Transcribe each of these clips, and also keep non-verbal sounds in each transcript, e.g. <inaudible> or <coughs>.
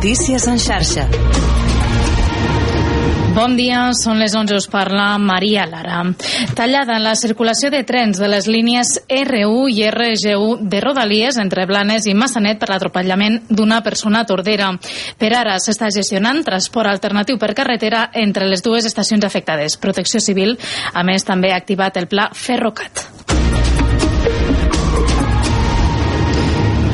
Notícies en xarxa. Bon dia, són les 11, us parla Maria Lara. Tallada la circulació de trens de les línies R1 i RG1 de Rodalies entre Blanes i Massanet per l'atropellament d'una persona tordera. Per ara s'està gestionant transport alternatiu per carretera entre les dues estacions afectades. Protecció Civil, a més, també ha activat el pla Ferrocat.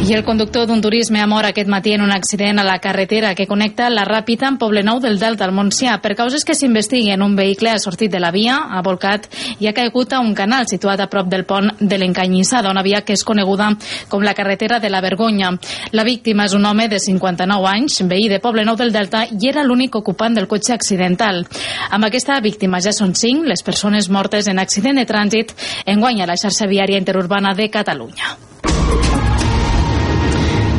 I el conductor d'un turisme ha mort aquest matí en un accident a la carretera que connecta la Ràpita amb Poblenou del Delta al Montsià. Per causes que s'investiguen, un vehicle ha sortit de la via, ha volcat i ha caigut a un canal situat a prop del pont de l'Encanyissada, una via que és coneguda com la carretera de la Vergonya. La víctima és un home de 59 anys, veí de Poblenou del Delta, i era l'únic ocupant del cotxe accidental. Amb aquesta víctima ja són 5 les persones mortes en accident de trànsit en guanya la xarxa viària interurbana de Catalunya.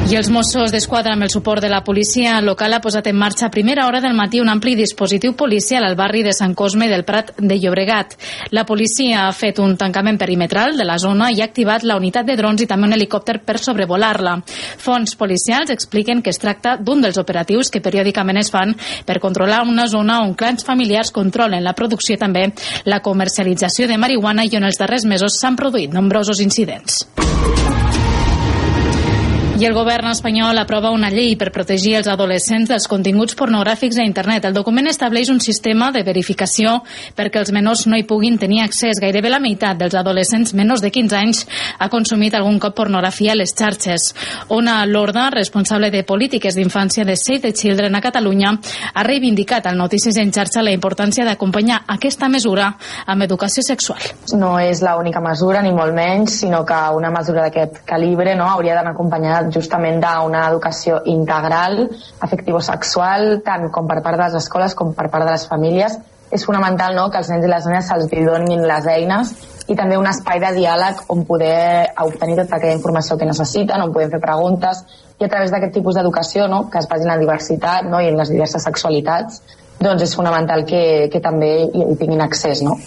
I els Mossos d'Esquadra, amb el suport de la policia local, ha posat en marxa a primera hora del matí un ampli dispositiu policial al barri de Sant Cosme del Prat de Llobregat. La policia ha fet un tancament perimetral de la zona i ha activat la unitat de drons i també un helicòpter per sobrevolar-la. Fons policials expliquen que es tracta d'un dels operatius que periòdicament es fan per controlar una zona on clans familiars controlen la producció i també la comercialització de marihuana i on els darrers mesos s'han produït nombrosos incidents. I el govern espanyol aprova una llei per protegir els adolescents dels continguts pornogràfics a internet. El document estableix un sistema de verificació perquè els menors no hi puguin tenir accés. Gairebé la meitat dels adolescents menors de 15 anys ha consumit algun cop pornografia a les xarxes. Ona Lorda, responsable de polítiques d'infància de Save the Children a Catalunya, ha reivindicat al Notícies en xarxa la importància d'acompanyar aquesta mesura amb educació sexual. No és l'única mesura, ni molt menys, sinó que una mesura d'aquest calibre no, hauria d'anar acompanyada justament d'una educació integral, afectivo-sexual, tant com per part de les escoles com per part de les famílies. És fonamental no, que els nens i les nenes se'ls donin les eines i també un espai de diàleg on poder obtenir tota aquella informació que necessiten, on podem fer preguntes i a través d'aquest tipus d'educació no, que es basi en la diversitat no, i en les diverses sexualitats doncs és fonamental que, que també hi, hi tinguin accés. No?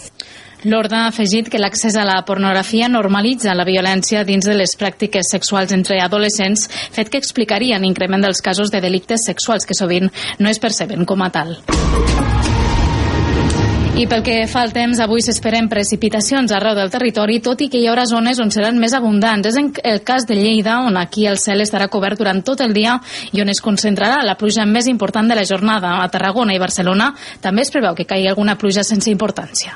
L'Orde ha afegit que l'accés a la pornografia normalitza la violència dins de les pràctiques sexuals entre adolescents, fet que explicaria l'increment dels casos de delictes sexuals que sovint no es perceben com a tal. I pel que fa al temps, avui s'esperen precipitacions arreu del territori, tot i que hi haurà zones on seran més abundants. És el cas de Lleida, on aquí el cel estarà cobert durant tot el dia i on es concentrarà la pluja més important de la jornada. A Tarragona i Barcelona també es preveu que caigui alguna pluja sense importància.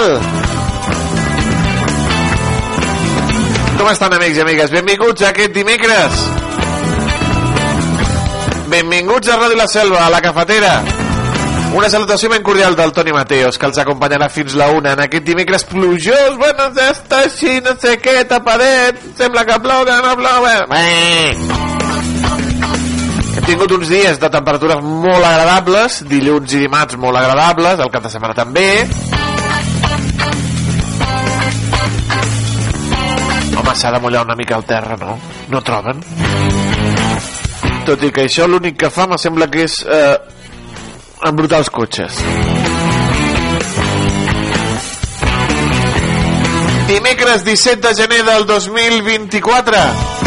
Tal? Com estan, amics i amigues? Benvinguts a aquest dimecres. Benvinguts a Ràdio La Selva, a la cafetera. Una salutació ben cordial del Toni Mateos, que els acompanyarà fins la una en aquest dimecres plujós. Bueno, ja està així, no sé què, tapadet. Sembla que plou, que no plou. Bé. Hem tingut uns dies de temperatures molt agradables, dilluns i dimarts molt agradables, el cap de setmana també. S'ha de mullar una mica el terra, no? No troben? Tot i que això l'únic que fa sembla que és eh, embrutar els cotxes. Dimecres 17 de gener del 2024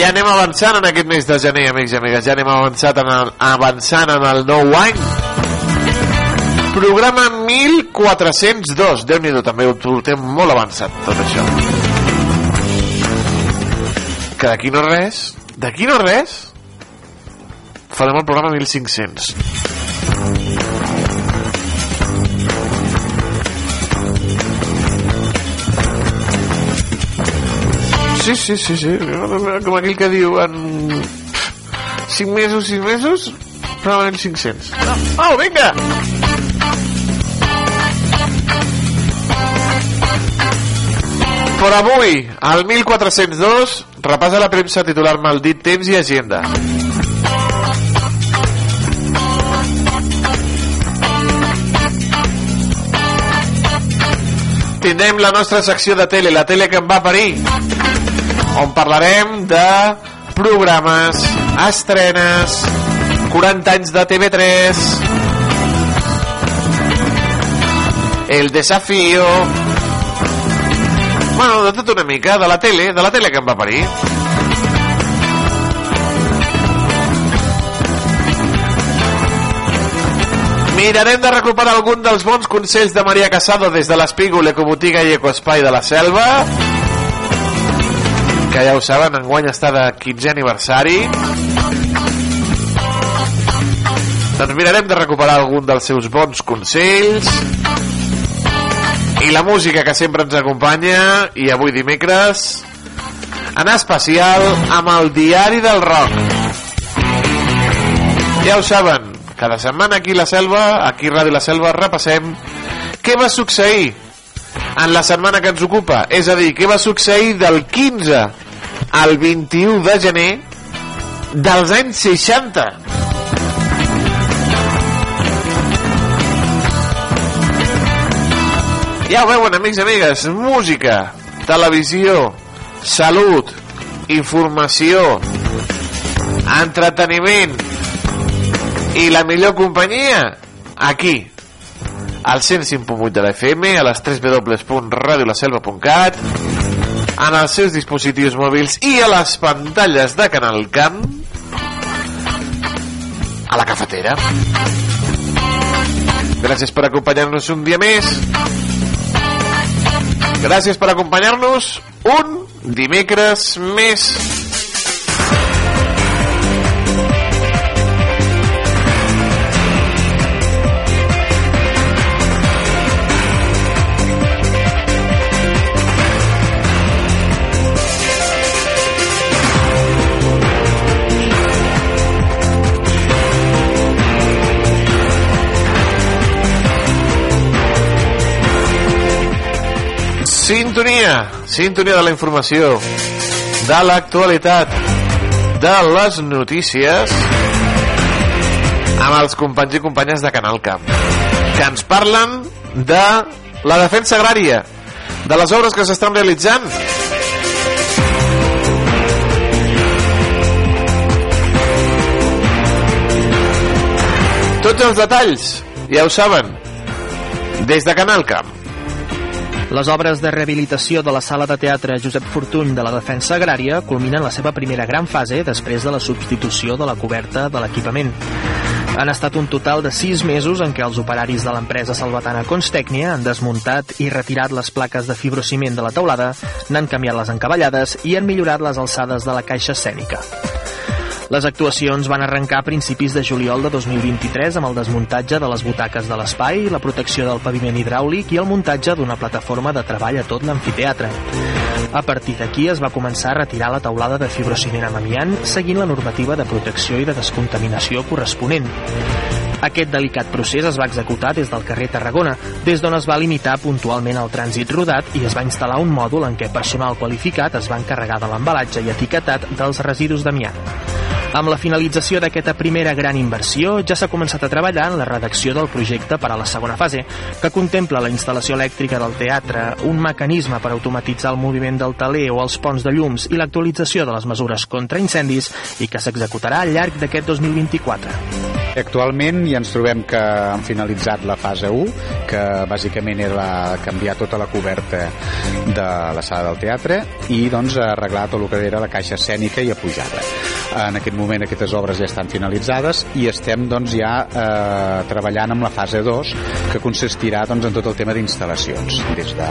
ja anem avançant en aquest mes de gener, amics i amigues. Ja anem avançant en el, avançant en el nou any. Programa 402. déu nhi també ho portem molt avançat, tot això. Que d'aquí no res, d'aquí no res, farem el programa 1500. Sí, sí, sí, sí, com aquell que diu en 5 mesos, 6 mesos, però en 500 oh, vinga! Vinga! Per avui, al 1402, repasa la premsa titular Maldit temps i agenda. Tindrem la nostra secció de tele, la tele que em va parir, on parlarem de programes, estrenes, 40 anys de TV3, El Desafío... Bueno, de tot una mica, de la tele, de la tele que em va parir. Mirarem de recuperar algun dels bons consells de Maria Casado des de l'Espígol, Ecobotiga i Ecoespai de la Selva. Que ja ho saben, enguany està de 15è aniversari. Doncs mirarem de recuperar algun dels seus bons consells i la música que sempre ens acompanya i avui dimecres en especial amb el Diari del Rock. Ja ho saben cada setmana aquí a la Selva aquí a Ràdio La Selva repassem què va succeir en la setmana que ens ocupa. És a dir, què va succeir del 15 al 21 de gener dels anys 60 Ja ho veuen, amics i amigues, música, televisió, salut, informació, entreteniment i la millor companyia aquí, al 105.8 de la FM, a les www.radiolaselva.cat, en els seus dispositius mòbils i a les pantalles de Canal Camp, a la cafetera. Gràcies per acompanyar-nos un dia més. Gràcies per acompanyar-nos un dimecres més. Sintonia, sintonia de la informació, de l'actualitat, de les notícies, amb els companys i companyes de Canal Camp, que ens parlen de la defensa agrària, de les obres que s'estan realitzant, tots els detalls, ja ho saben, des de Canal Camp. Les obres de rehabilitació de la sala de teatre Josep Fortuny de la Defensa Agrària culminen la seva primera gran fase després de la substitució de la coberta de l'equipament. Han estat un total de sis mesos en què els operaris de l'empresa salvatana Constècnia han desmuntat i retirat les plaques de fibrociment de la teulada, n'han canviat les encavallades i han millorat les alçades de la caixa escènica. Les actuacions van arrencar a principis de juliol de 2023 amb el desmuntatge de les butaques de l'espai, la protecció del paviment hidràulic i el muntatge d'una plataforma de treball a tot l'amfiteatre. A partir d'aquí es va començar a retirar la teulada de fibrociment amb amiant seguint la normativa de protecció i de descontaminació corresponent. Aquest delicat procés es va executar des del carrer Tarragona, des d'on es va limitar puntualment el trànsit rodat i es va instal·lar un mòdul en què personal qualificat es va encarregar de l'embalatge i etiquetat dels residus d'amiant. Amb la finalització d'aquesta primera gran inversió, ja s'ha començat a treballar en la redacció del projecte per a la segona fase, que contempla la instal·lació elèctrica del teatre, un mecanisme per automatitzar el moviment del taler o els ponts de llums i l'actualització de les mesures contra incendis i que s'executarà al llarg d'aquest 2024. Actualment ja ens trobem que han finalitzat la fase 1, que bàsicament era canviar tota la coberta de la sala del teatre i doncs arreglar tot el que era la caixa escènica i apujada. En aquest moment aquestes obres ja estan finalitzades i estem doncs ja eh, treballant amb la fase 2 que consistirà doncs en tot el tema d'instal·lacions, des de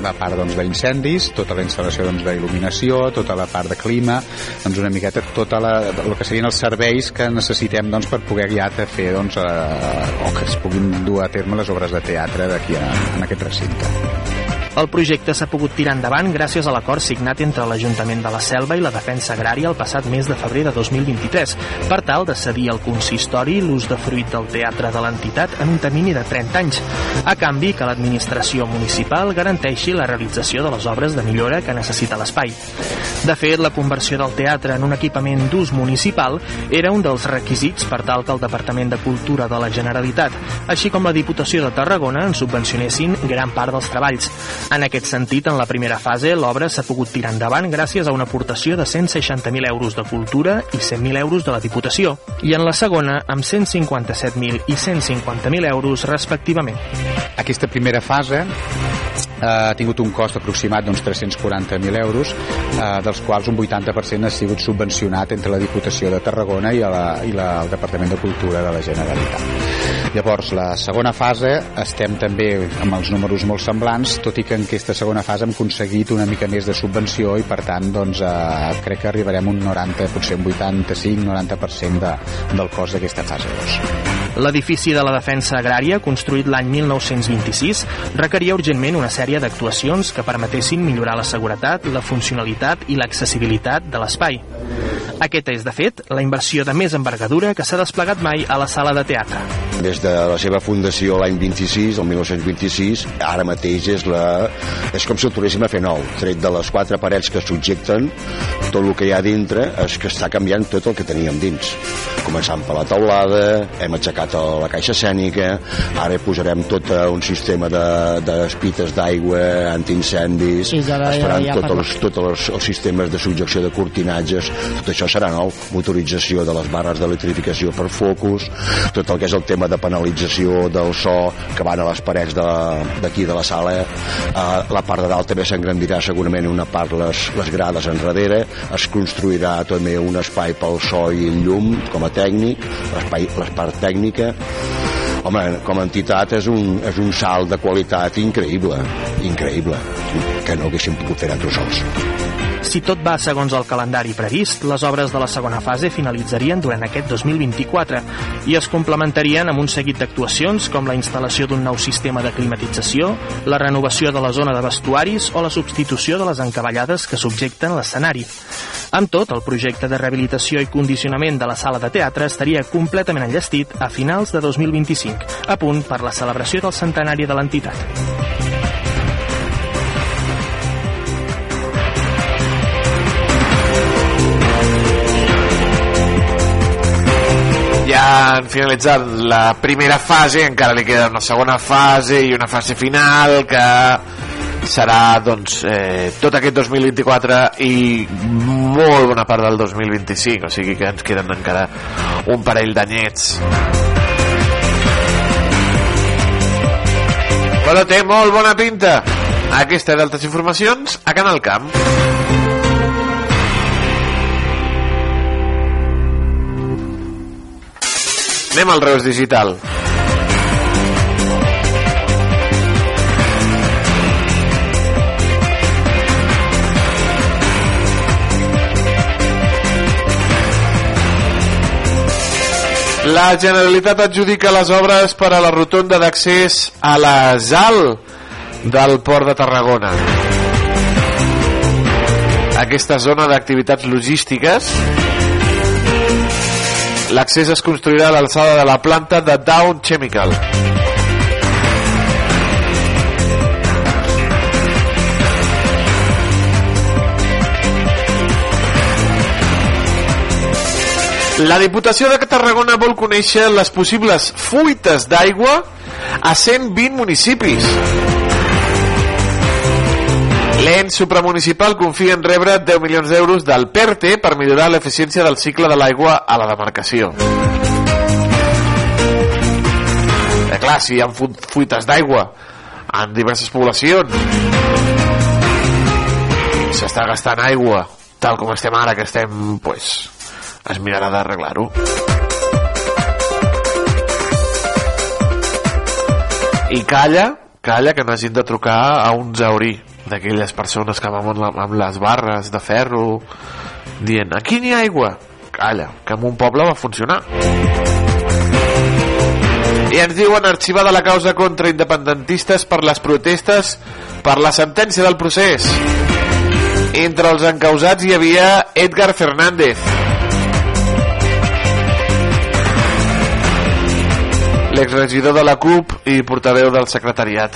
la part doncs, d'incendis, tota la instal·lació doncs, d'il·luminació, tota la part de clima, doncs una miqueta tota la, el que serien els serveis que necessitem doncs, per poder ja fer doncs, eh, o que es puguin dur a terme les obres de teatre d'aquí en aquest recinte. El projecte s'ha pogut tirar endavant gràcies a l'acord signat entre l'Ajuntament de la Selva i la Defensa Agrària el passat mes de febrer de 2023, per tal de cedir al consistori l'ús de fruit del teatre de l'entitat en un termini de 30 anys, a canvi que l'administració municipal garanteixi la realització de les obres de millora que necessita l'espai. De fet, la conversió del teatre en un equipament d'ús municipal era un dels requisits per tal que el Departament de Cultura de la Generalitat, així com la Diputació de Tarragona, en subvencionessin gran part dels treballs. En aquest sentit, en la primera fase, l'obra s'ha pogut tirar endavant gràcies a una aportació de 160.000 euros de Cultura i 100.000 euros de la Diputació, i en la segona, amb 157.000 i 150.000 euros respectivament. Aquesta primera fase ha tingut un cost aproximat d'uns 340.000 euros, eh, dels quals un 80% ha sigut subvencionat entre la Diputació de Tarragona i, la, i la, el Departament de Cultura de la Generalitat. Llavors, la segona fase estem també amb els números molt semblants, tot i que en aquesta segona fase hem aconseguit una mica més de subvenció i per tant doncs, eh, crec que arribarem un 90, potser un 85-90% de, del cost d'aquesta fase 2. L'edifici de la Defensa Agrària, construït l'any 1926, requeria urgentment una sèrie d'actuacions que permetessin millorar la seguretat, la funcionalitat i l'accessibilitat de l'espai. Aquesta és, de fet, la inversió de més envergadura que s'ha desplegat mai a la sala de teatre. Des de la seva fundació l'any 26, el 1926, ara mateix és, la, és com si el tornéssim a fer nou. Tret de les quatre parets que subjecten, tot el que hi ha dintre és que està canviant tot el que teníem dins. Començant per la taulada, hem aixecat la caixa escènica, ara posarem tot un sistema d'espites de, d'aigua, antiincendis, Sí, ja, ja, esperant ja tots, els, tots els, els sistemes de subjecció de cortinatges, tot això serà nou, motorització de les barres d'electrificació per focus, tot el que és el tema de penalització del so que van a les parets d'aquí de, de la sala, eh, la part de dalt també s'engrandirà segurament una part les, les grades enrere, es construirà també un espai pel so i el llum com a tècnic, l'espai la part tècnica, home, com a entitat és un, és un salt de qualitat increïble, increïble, que no haguéssim pogut fer nosaltres sols. Si tot va segons el calendari previst, les obres de la segona fase finalitzarien durant aquest 2024 i es complementarien amb un seguit d'actuacions com la instal·lació d'un nou sistema de climatització, la renovació de la zona de vestuaris o la substitució de les encavallades que subjecten l'escenari. Amb tot, el projecte de rehabilitació i condicionament de la sala de teatre estaria completament enllestit a finals de 2025, a punt per la celebració del centenari de l'entitat. Han finalitzat la primera fase, encara li queda una segona fase i una fase final que serà doncs, eh, tot aquest 2024 i molt bona part del 2025 o sigui que ens queden encara un parell d'anyets. Però té molt bona pinta. Aquesta d'altres informacions a Canal Camp anem al Reus Digital La Generalitat adjudica les obres per a la rotonda d'accés a la ZAL del Port de Tarragona. Aquesta zona d'activitats logístiques l'accés es construirà a l'alçada de la planta de Down Chemical. La Diputació de Tarragona vol conèixer les possibles fuites d'aigua a 120 municipis. L'ens supramunicipal confia en rebre 10 milions d'euros del PERTE per millorar l'eficiència del cicle de l'aigua a la demarcació. Eh, clar, si hi ha fu- fuites d'aigua en diverses poblacions s'està gastant aigua tal com estem ara que estem pues, es mirarà d'arreglar-ho i calla calla que no hagin de trucar a un zaurí d'aquelles persones que van amb, les barres de ferro dient aquí n'hi ha aigua calla, que en un poble va funcionar I ens diuen arxivada la causa contra independentistes per les protestes per la sentència del procés. Entre els encausats hi havia Edgar Fernández, l'exregidor de la CUP i portaveu del secretariat.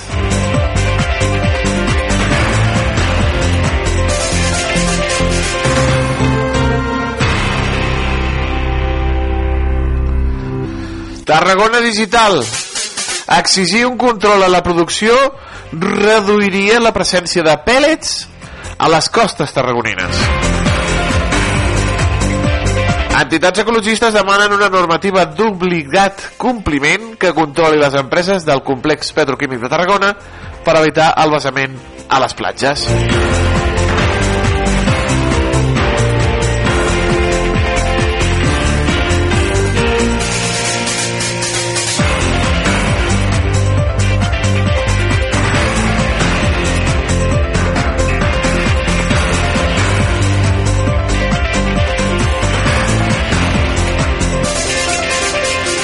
Tarragona Digital. Exigir un control a la producció reduiria la presència de pèl·lets a les costes tarragonines. Entitats ecologistes demanen una normativa d'obligat compliment que controli les empreses del complex petroquímic de Tarragona per evitar el vessament a les platges.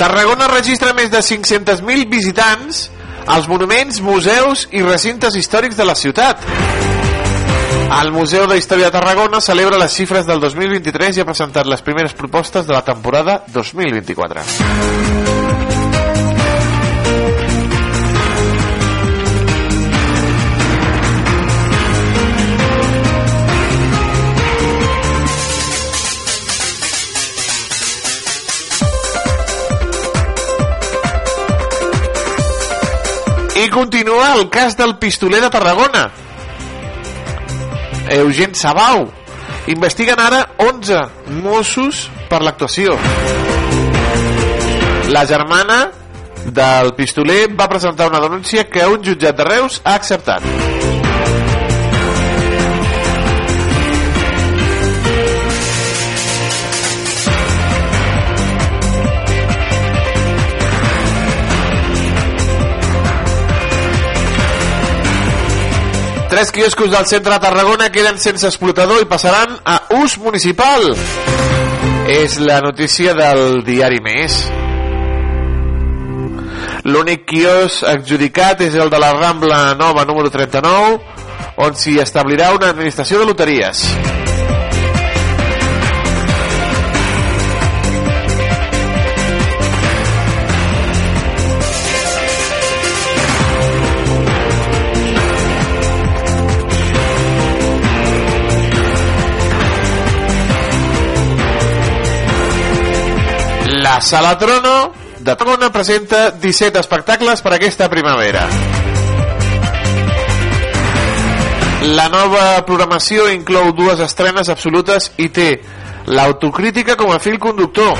Tarragona registra més de 500.000 visitants als monuments, museus i recintes històrics de la ciutat. El Museu de Història de Tarragona celebra les xifres del 2023 i ha presentat les primeres propostes de la temporada 2024. Continua el cas del pistoler de Tarragona. Eugen Sabau. Investiguen ara 11 Mossos per l'actuació. La germana del pistoler va presentar una denúncia que un jutjat de Reus ha acceptat. Tres quioscos del centre de Tarragona queden sense explotador i passaran a ús municipal. És la notícia del diari Més. L'únic quios adjudicat és el de la Rambla Nova número 39, on s'hi establirà una administració de loteries. Sala Trono de Tarragona presenta 17 espectacles per aquesta primavera. La nova programació inclou dues estrenes absolutes i té l'autocrítica com a fil conductor.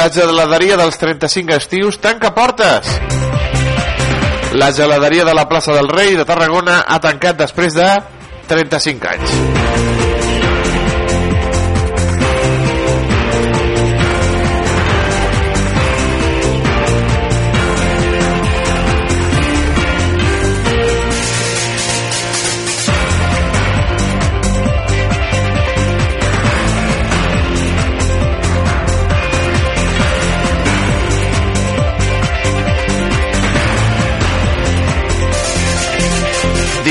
La geladeria dels 35 estius tanca portes. La geladeria de la plaça del Rei de Tarragona ha tancat després de 35 anys.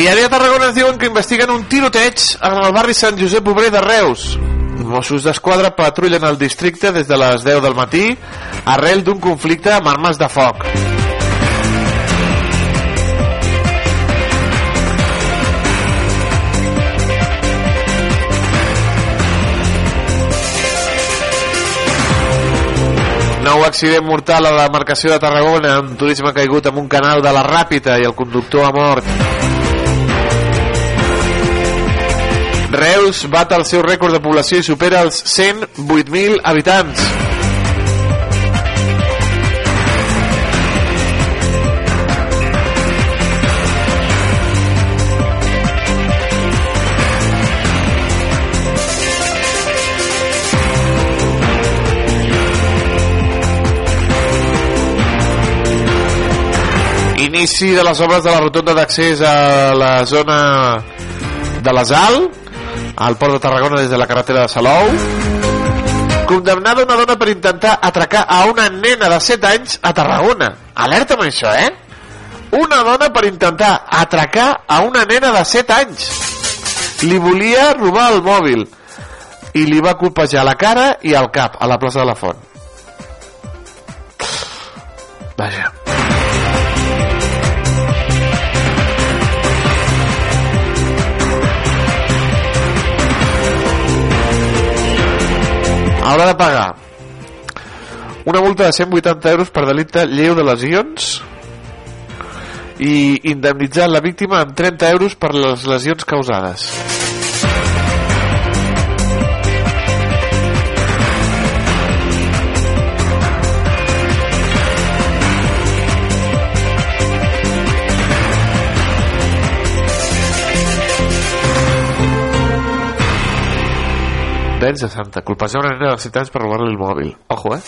Diari de Tarragona ens diuen que investiguen un tiroteig en el barri Sant Josep Obrer de Reus. Mossos d'Esquadra patrullen el districte des de les 10 del matí arrel d'un conflicte amb armes de foc. Nou accident mortal a la demarcació de Tarragona amb turisme caigut amb un canal de la Ràpita i el conductor ha mort. Reus bat el seu rècord de població i supera els 108.000 habitants. Inici de les obres de la rotonda d'accés a la zona de l'Asal, al port de Tarragona des de la carretera de Salou. Condemnada una dona per intentar atracar a una nena de 7 anys a Tarragona. Alerta amb això, eh? Una dona per intentar atracar a una nena de 7 anys. Li volia robar el mòbil i li va colpejar la cara i el cap a la plaça de la Font. Vaja. Haurà de pagar una multa de 180 euros per delicte lleu de lesions i indemnitzar la víctima amb 30 euros per les lesions causades. Nens de Santa, colpejar una nena de 7 anys per robar-li el mòbil. Ojo, eh?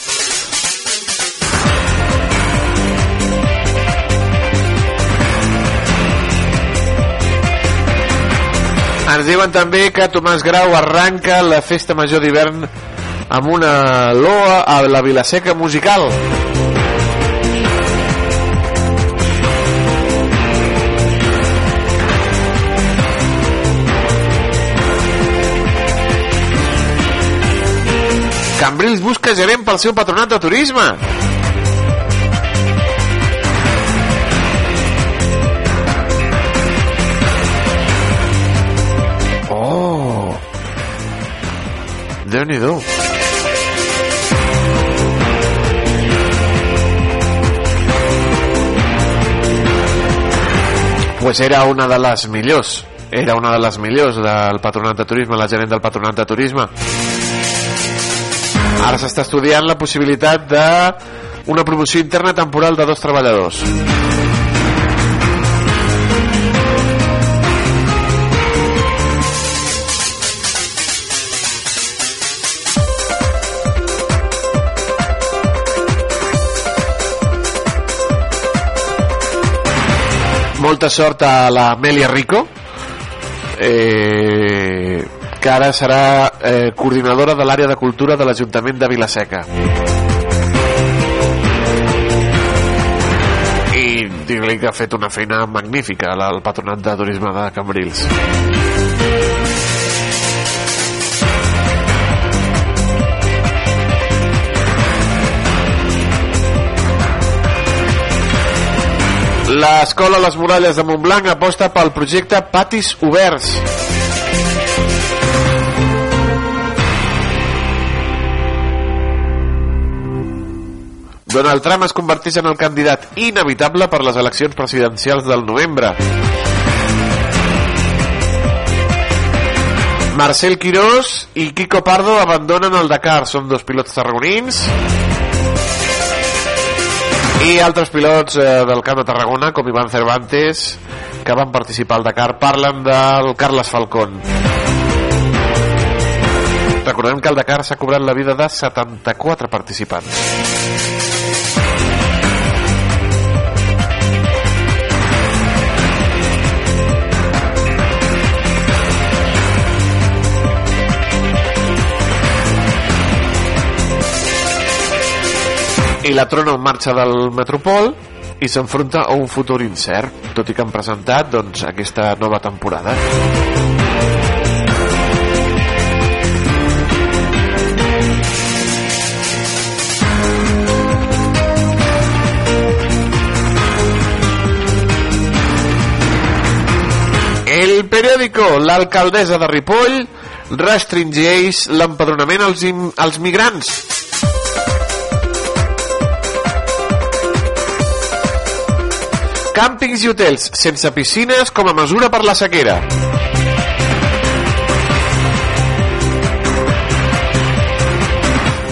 Ens diuen també que Tomàs Grau arranca la festa major d'hivern amb una loa a la Vilaseca musical. Cambrils busca gerent pel seu patronat de turisme. Oh! Déu-n'hi-do. Pues era una de les millors. Era una de les millors del patronat de turisme, la gerent del patronat de turisme. Ara s'està estudiant la possibilitat de una promoció interna temporal de dos treballadors. Molta sort a la Amelia Rico. Eh, que ara serà eh, coordinadora de l'àrea de cultura de l'Ajuntament de Vilaseca. I dir-li que ha fet una feina magnífica al patronat de turisme de Cambrils. L'escola Les Muralles de Montblanc aposta pel projecte Patis Oberts. Donald Trump es converteix en el candidat inevitable per les eleccions presidencials del novembre. Marcel Quirós i Kiko Pardo abandonen el Dakar. Són dos pilots tarragonins. I altres pilots eh, del Camp de Tarragona, com Ivan Cervantes, que van participar al Dakar, parlen del Carles Falcón. Recordem que el Dakar s'ha cobrat la vida de 74 participants. I la trona en marxa del Metropol i s'enfronta a un futur incert, tot i que han presentat doncs, aquesta nova temporada. El periòdico L'alcaldessa de Ripoll restringeix l'empadronament als, als migrants Càmpings i hotels sense piscines com a mesura per la sequera.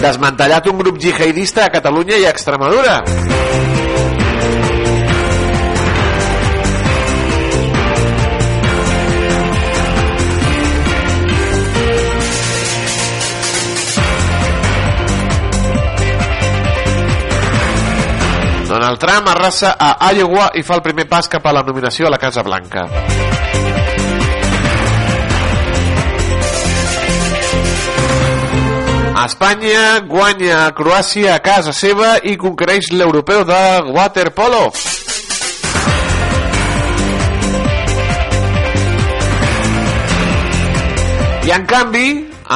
Desmantellat un grup jihadista a Catalunya i a Extremadura. Donald Trump arrasa a Iowa i fa el primer pas cap a la nominació a la Casa Blanca. Espanya guanya a Croàcia a casa seva i conquereix l'europeu de waterpolo. I en canvi,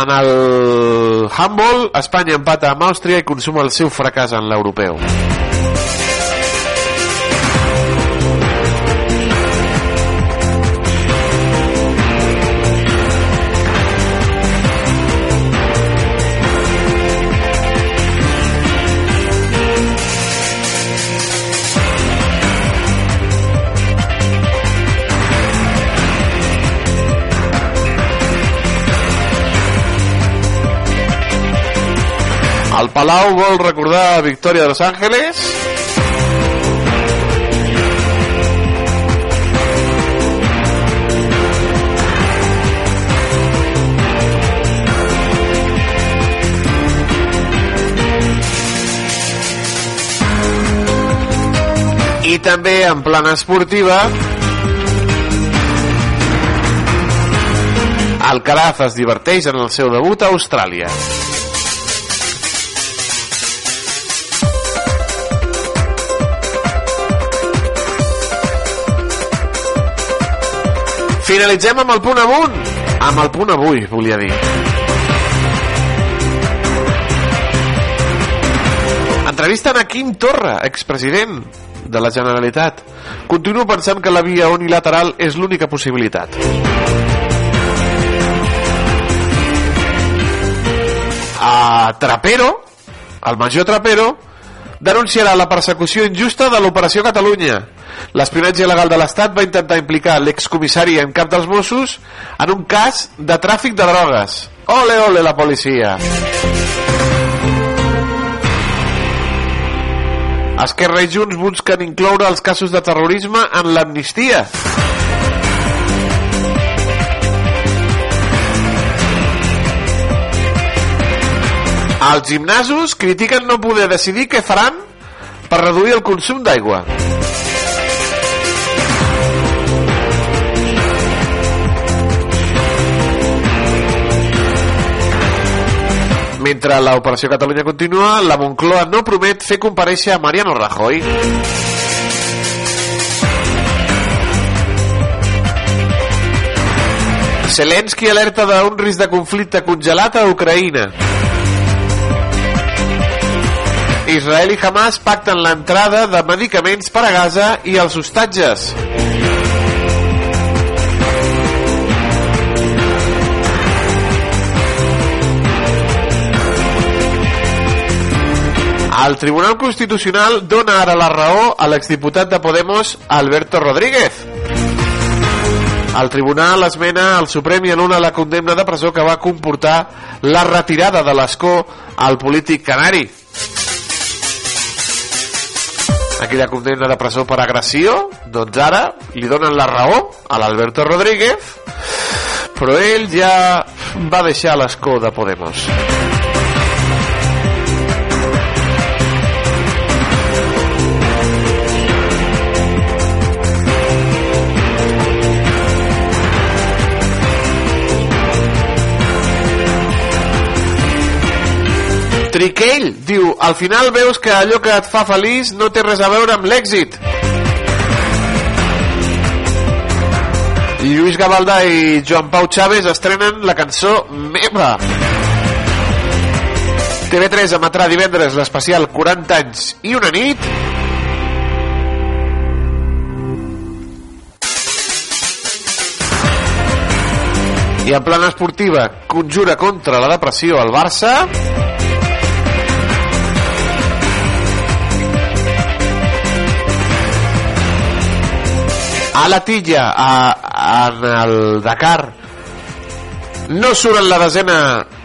en el handball, Espanya empata amb Àustria i consuma el seu fracàs en l'europeu. El Palau vol recordar victòria de Los Ángeles i també en plana esportiva Alcaraz es diverteix en el seu debut a Austràlia. Finalitzem amb el punt amunt. Amb el punt avui, volia dir. Entrevisten a Quim Torra, expresident de la Generalitat. Continuo pensant que la via unilateral és l'única possibilitat. A Trapero, el major Trapero, denunciarà la persecució injusta de l'Operació Catalunya. L'espionatge il·legal de l'Estat va intentar implicar l'excomissari en cap dels Mossos en un cas de tràfic de drogues. Ole, ole, la policia! Esquerra i Junts busquen incloure els casos de terrorisme en l'amnistia. Els gimnasos critiquen no poder decidir què faran per reduir el consum d'aigua. Mentre l'operació Catalunya continua, la Moncloa no promet fer compareixer a Mariano Rajoy. Zelensky alerta d'un risc de conflicte congelat a Ucraïna. Israel i Hamas pacten l'entrada de medicaments per a Gaza i els hostatges. El Tribunal Constitucional dona ara la raó a l'exdiputat de Podemos, Alberto Rodríguez. El tribunal esmena al Suprem i anul·la la condemna de presó que va comportar la retirada de l'escó al polític canari. Aquella condemna de presó per agressió, doncs ara li donen la raó a l'Alberto Rodríguez, però ell ja va deixar l'escó de Podemos. Triquell diu, al final veus que allò que et fa feliç no té res a veure amb l'èxit. Lluís Gavaldà i Joan Pau Chaves estrenen la cançó Meva. TV3 emetrà divendres l'especial 40 anys i una nit i en plana esportiva conjura contra la depressió al Barça a la tilla a, en el Dakar no surt en la desena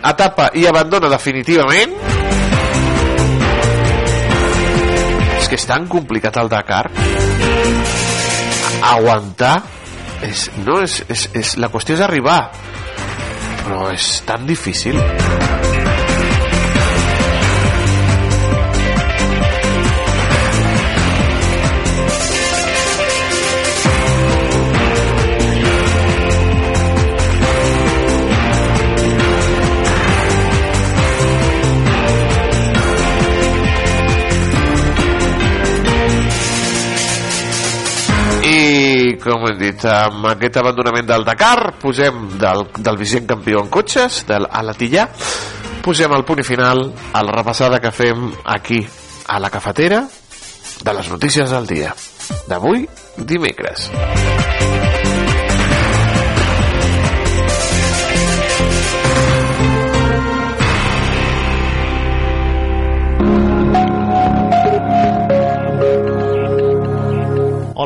etapa i abandona definitivament? És que és tan complicat el Dakar. Aguantar és, no, és, és, és, la qüestió és arribar. Però és tan difícil. Dit amb aquest abandonament del Dakar posem del, del vigent campió en cotxes del Alatillà posem el punt i final a la repassada que fem aquí a la cafetera de les notícies del dia. D'avui dimecres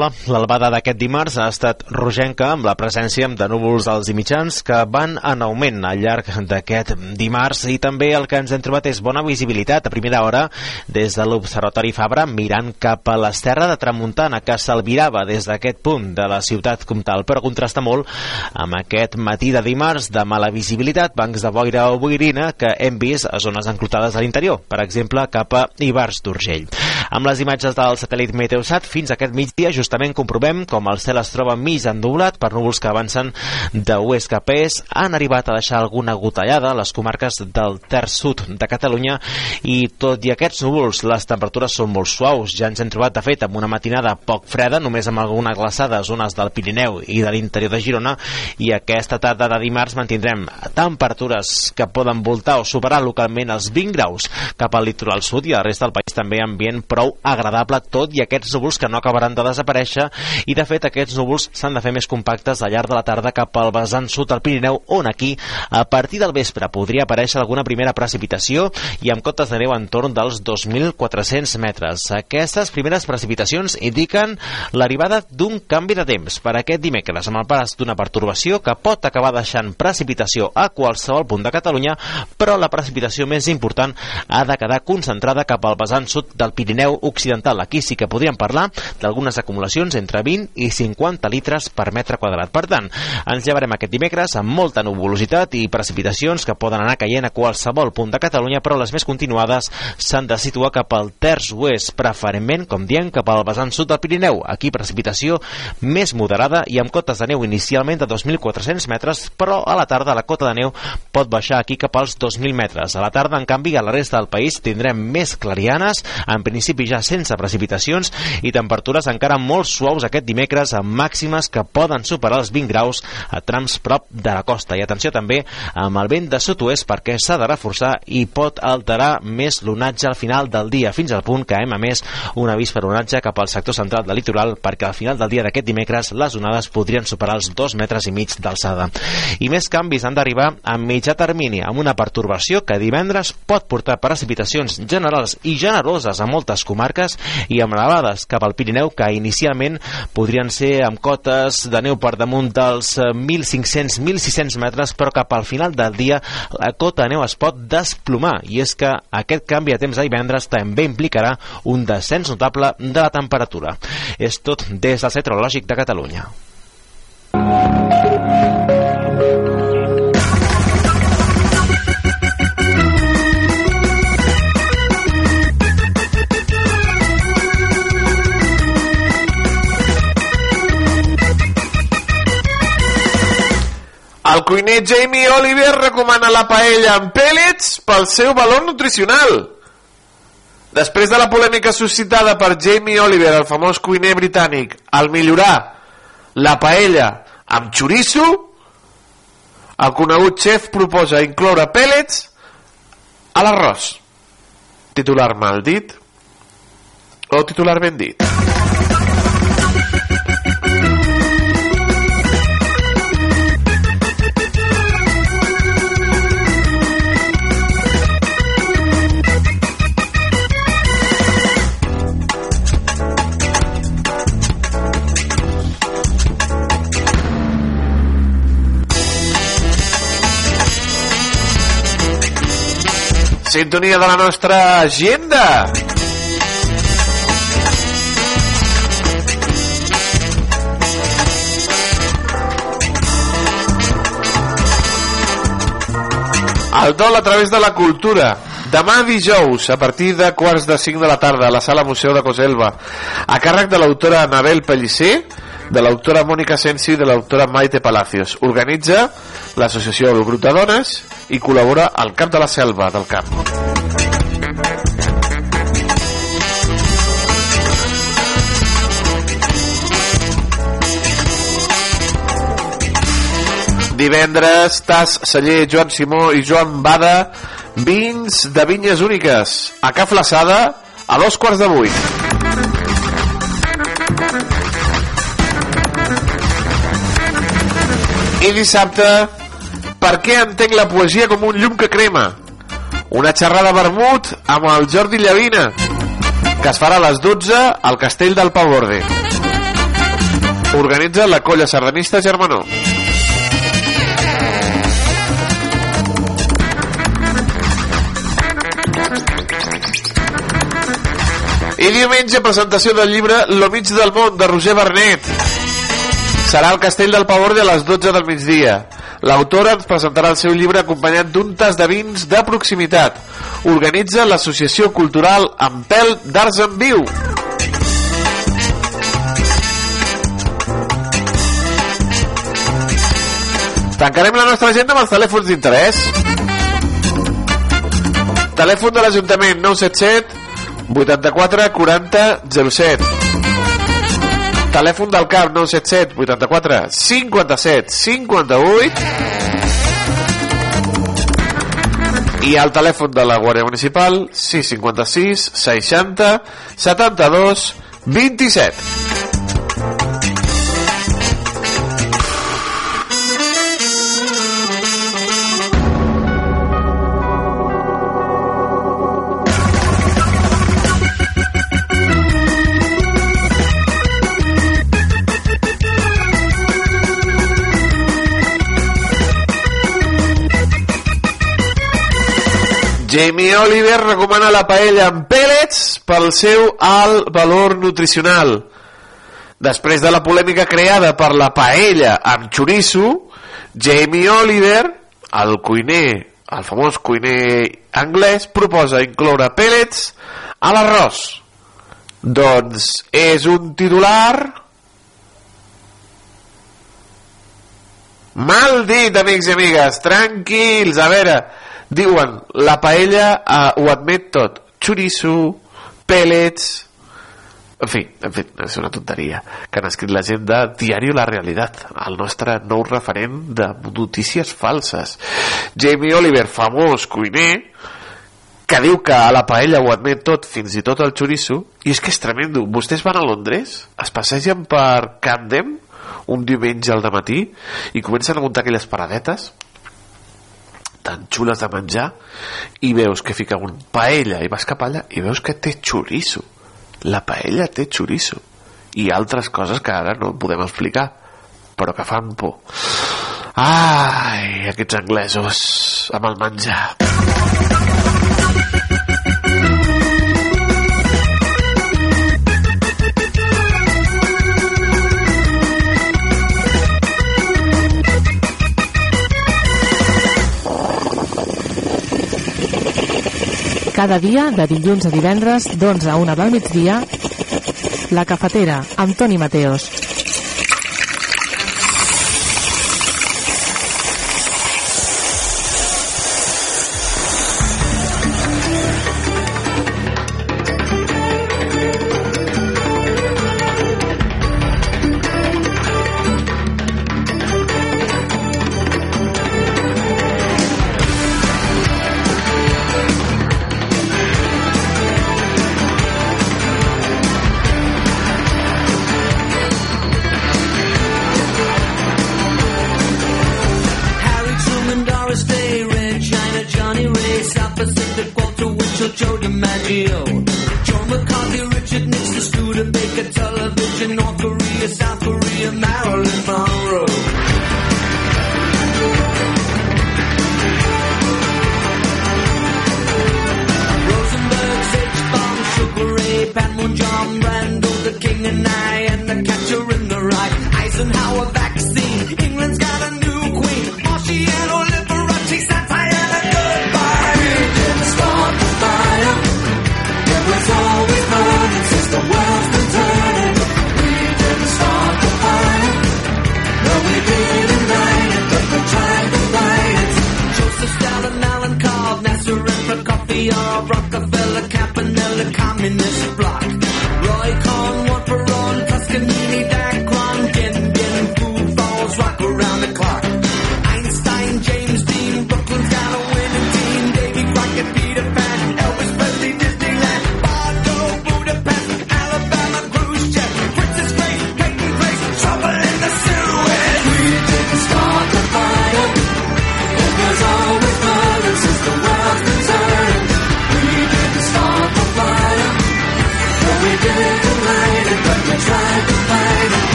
Hola, l'albada d'aquest dimarts ha estat rogenca amb la presència de núvols alts i mitjans que van en augment al llarg d'aquest dimarts. I també el que ens hem trobat és bona visibilitat a primera hora des de l'Observatori Fabra mirant cap a l'Esterra de Tramuntana que s'albirava des d'aquest punt de la ciutat comtal. Però contrasta molt amb aquest matí de dimarts de mala visibilitat, bancs de boira o boirina que hem vist a zones enclotades a l'interior, per exemple cap a Ibars d'Urgell. Amb les imatges del satèl·lit Meteosat fins aquest migdia justament comprovem com el cel es troba mig endoblat per núvols que avancen d'oest cap a est, han arribat a deixar alguna gotellada a les comarques del terç sud de Catalunya i tot i aquests núvols les temperatures són molt suaus, ja ens hem trobat de fet amb una matinada poc freda, només amb alguna glaçada a zones del Pirineu i de l'interior de Girona. I aquesta tarda de dimarts mantindrem temperatures que poden voltar o superar localment els 20 graus cap al litoral sud i a la resta del país també ambient prou agradable tot i aquests núvols que no acabaran de desaparèixer desaparèixer i de fet aquests núvols s'han de fer més compactes al llarg de la tarda cap al vessant sud del Pirineu on aquí a partir del vespre podria aparèixer alguna primera precipitació i amb cotes de neu entorn dels 2.400 metres. Aquestes primeres precipitacions indiquen l'arribada d'un canvi de temps per aquest dimecres amb el pas d'una pertorbació que pot acabar deixant precipitació a qualsevol punt de Catalunya però la precipitació més important ha de quedar concentrada cap al vessant sud del Pirineu Occidental. Aquí sí que podríem parlar d'algunes acumulacions entre 20 i 50 litres per metre quadrat. Per tant, ens llevarem aquest dimecres amb molta nuvolositat i precipitacions que poden anar caient a qualsevol punt de Catalunya, però les més continuades s'han de situar cap al terç oest, preferentment, com diem, cap al vessant sud del Pirineu. Aquí precipitació més moderada i amb cotes de neu inicialment de 2.400 metres, però a la tarda la cota de neu pot baixar aquí cap als 2.000 metres. A la tarda, en canvi, a la resta del país tindrem més clarianes, en principi ja sense precipitacions i temperatures encara molt suaus aquest dimecres amb màximes que poden superar els 20 graus a trams prop de la costa. I atenció també amb el vent de sud-oest perquè s'ha de reforçar i pot alterar més l'onatge al final del dia, fins al punt que hem a més un avís per onatge cap al sector central del litoral perquè al final del dia d'aquest dimecres les onades podrien superar els dos metres i mig d'alçada. I més canvis han d'arribar a mitjà termini amb una pertorbació que divendres pot portar precipitacions generals i generoses a moltes comarques i amb elevades cap al Pirineu que inicialment podrien ser amb cotes de neu per damunt dels 1.500-1.600 metres, però cap al final del dia la cota de neu es pot desplomar, i és que aquest canvi de temps a divendres també implicarà un descens notable de la temperatura. És tot des del Centre Lògic de Catalunya. El cuiner Jamie Oliver recomana la paella amb pellets pel seu valor nutricional. Després de la polèmica suscitada per Jamie Oliver, el famós cuiner britànic, al millorar la paella amb xoriço, el conegut xef proposa incloure pellets a l'arròs. Titular mal dit o titular ben dit? Sintonia de la nostra agenda. El dol a través de la cultura. Demà dijous, a partir de quarts de cinc de la tarda, a la Sala Museu de Coselva, a càrrec de l'autora Anabel Pellicer, de l'autora Mònica Sensi i de l'autora Maite Palacios. Organitza l'associació El Grup de Dones i col·labora al Camp de la Selva del Camp. Divendres, Tas, Celler, Joan Simó i Joan Bada, vins de vinyes úniques, a Ca Flaçada, a dos quarts de vuit. I dissabte, per què entenc la poesia com un llum que crema? Una xerrada vermut amb el Jordi Llavina, que es farà a les 12 al Castell del Pau Borde. Organitza la colla sardanista Germanó. I diumenge, presentació del llibre Lo mig del món, de Roger Bernet. Serà al Castell del Pavorde a les 12 del migdia. L'autora ens presentarà el seu llibre acompanyat d'un tas de vins de proximitat. Organitza l'Associació Cultural Ampel d'Arts en Viu. Tancarem la nostra agenda amb els telèfons d'interès. Telèfon de l'Ajuntament 977 84 40 07. Telèfon del CAP 977 84 57 58 i el telèfon de la Guàrdia Municipal 656 60 72 27 Jamie Oliver recomana la paella amb pellets pel seu alt valor nutricional. Després de la polèmica creada per la paella amb xoriço, Jamie Oliver, el cuiner, el famós cuiner anglès, proposa incloure pellets a l'arròs. Doncs és un titular mal dit, amics i amigues, tranquils, a veure, diuen, la paella eh, ho admet tot, xoriço, pellets, en fi, en fi, és una tonteria que han escrit la gent de Diario La Realitat, el nostre nou referent de notícies falses. Jamie Oliver, famós cuiner, que diu que a la paella ho admet tot, fins i tot el xoriço, i és que és tremendo. Vostès van a Londres, es passegen per Camden un diumenge al matí i comencen a muntar aquelles paradetes tan xules de menjar i veus que fica un paella i vas cap allà i veus que té xoriço. La paella té xoriço. I altres coses que ara no podem explicar però que fan por. Ai, aquests anglesos amb el menjar Cada dia, de dilluns a divendres, d'11 a 1 del migdia, La Cafetera, amb Toni Mateos.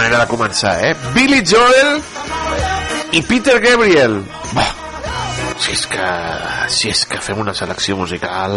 Manera de començar, eh? Billy Joel i Peter Gabriel. Bah, si és que... Si és que fem una selecció musical...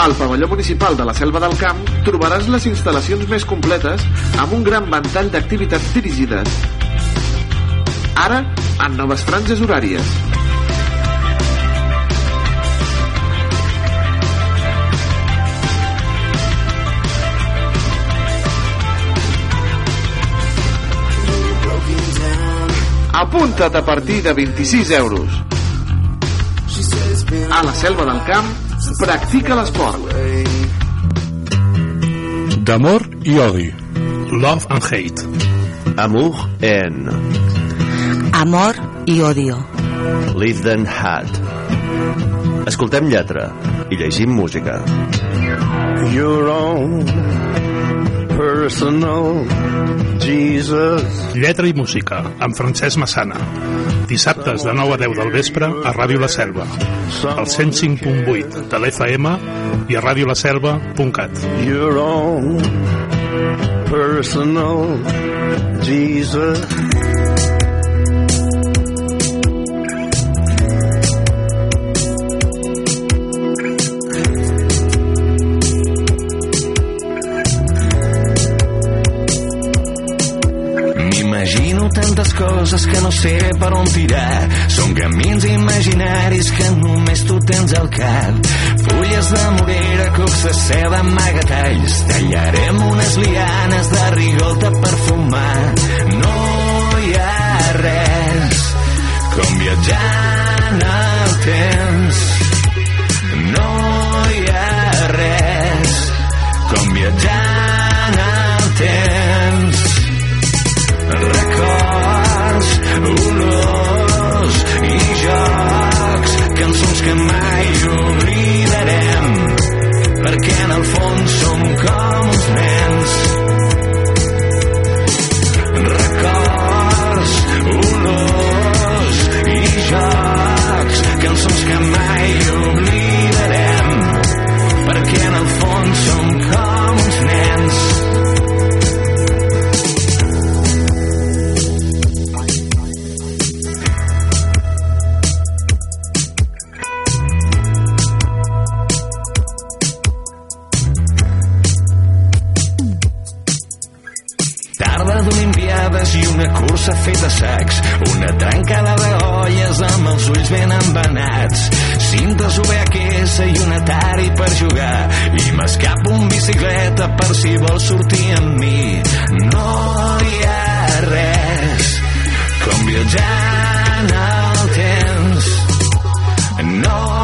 Al pavelló municipal de la Selva del Camp trobaràs les instal·lacions més completes amb un gran ventall d'activitats dirigides. Ara, en noves franges horàries. Apunta't a partir de 26 euros. A la Selva del Camp, practica l'esport. D'amor i odi. Love and hate. Amour en Amor i odio. Live Then Hat. Escoltem lletra i llegim música. Your own personal Jesus. Lletra i música, amb Francesc Massana. Dissabtes de 9 a 10 del vespre a Ràdio La Selva. Al 105.8 de l'FM i a radiolaselva.cat. Your own personal Jesus. tantes coses que no sé per on tirar. Són camins imaginaris que només tu tens al cap. Fulles de morera, cucs de seda, amagatalls. Tallarem unes lianes de rigolta per fumar. No hi ha res com viatjant el temps. No hi ha res com viatjant un i jocs, cançons que mai oblidem. Bicicleta per si vols sortir amb mi. No hi ha res com viatjar en el temps. No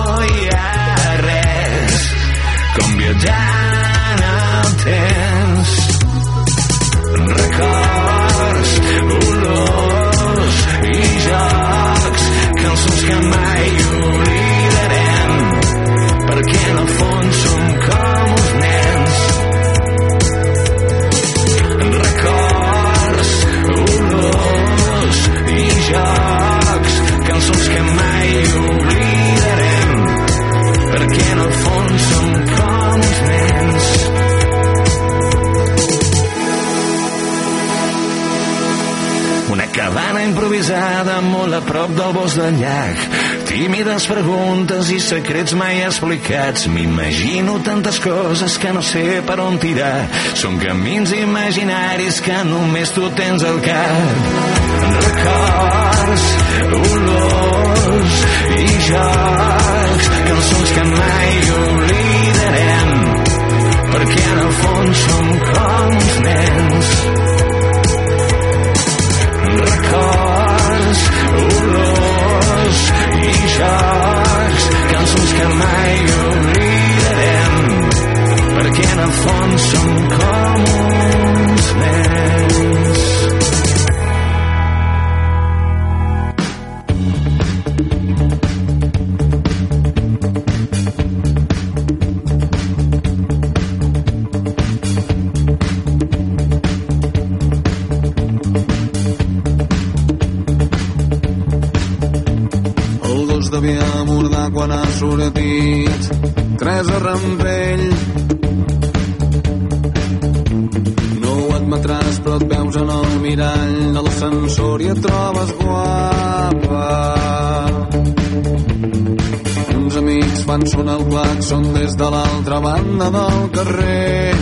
improvisada molt a prop del bosc del llac. Tímides preguntes i secrets mai explicats. M'imagino tantes coses que no sé per on tirar. Són camins imaginaris que només tu tens al cap. Records, olors i jocs, cançons que mai oblidarem, perquè en el fons som com uns nens records, olors i jocs, cançons que mai oblidarem, perquè en el fons som com uns nens. Et trobes guapa. Uns amics fan sonar el claxon des de l'altra banda del carrer.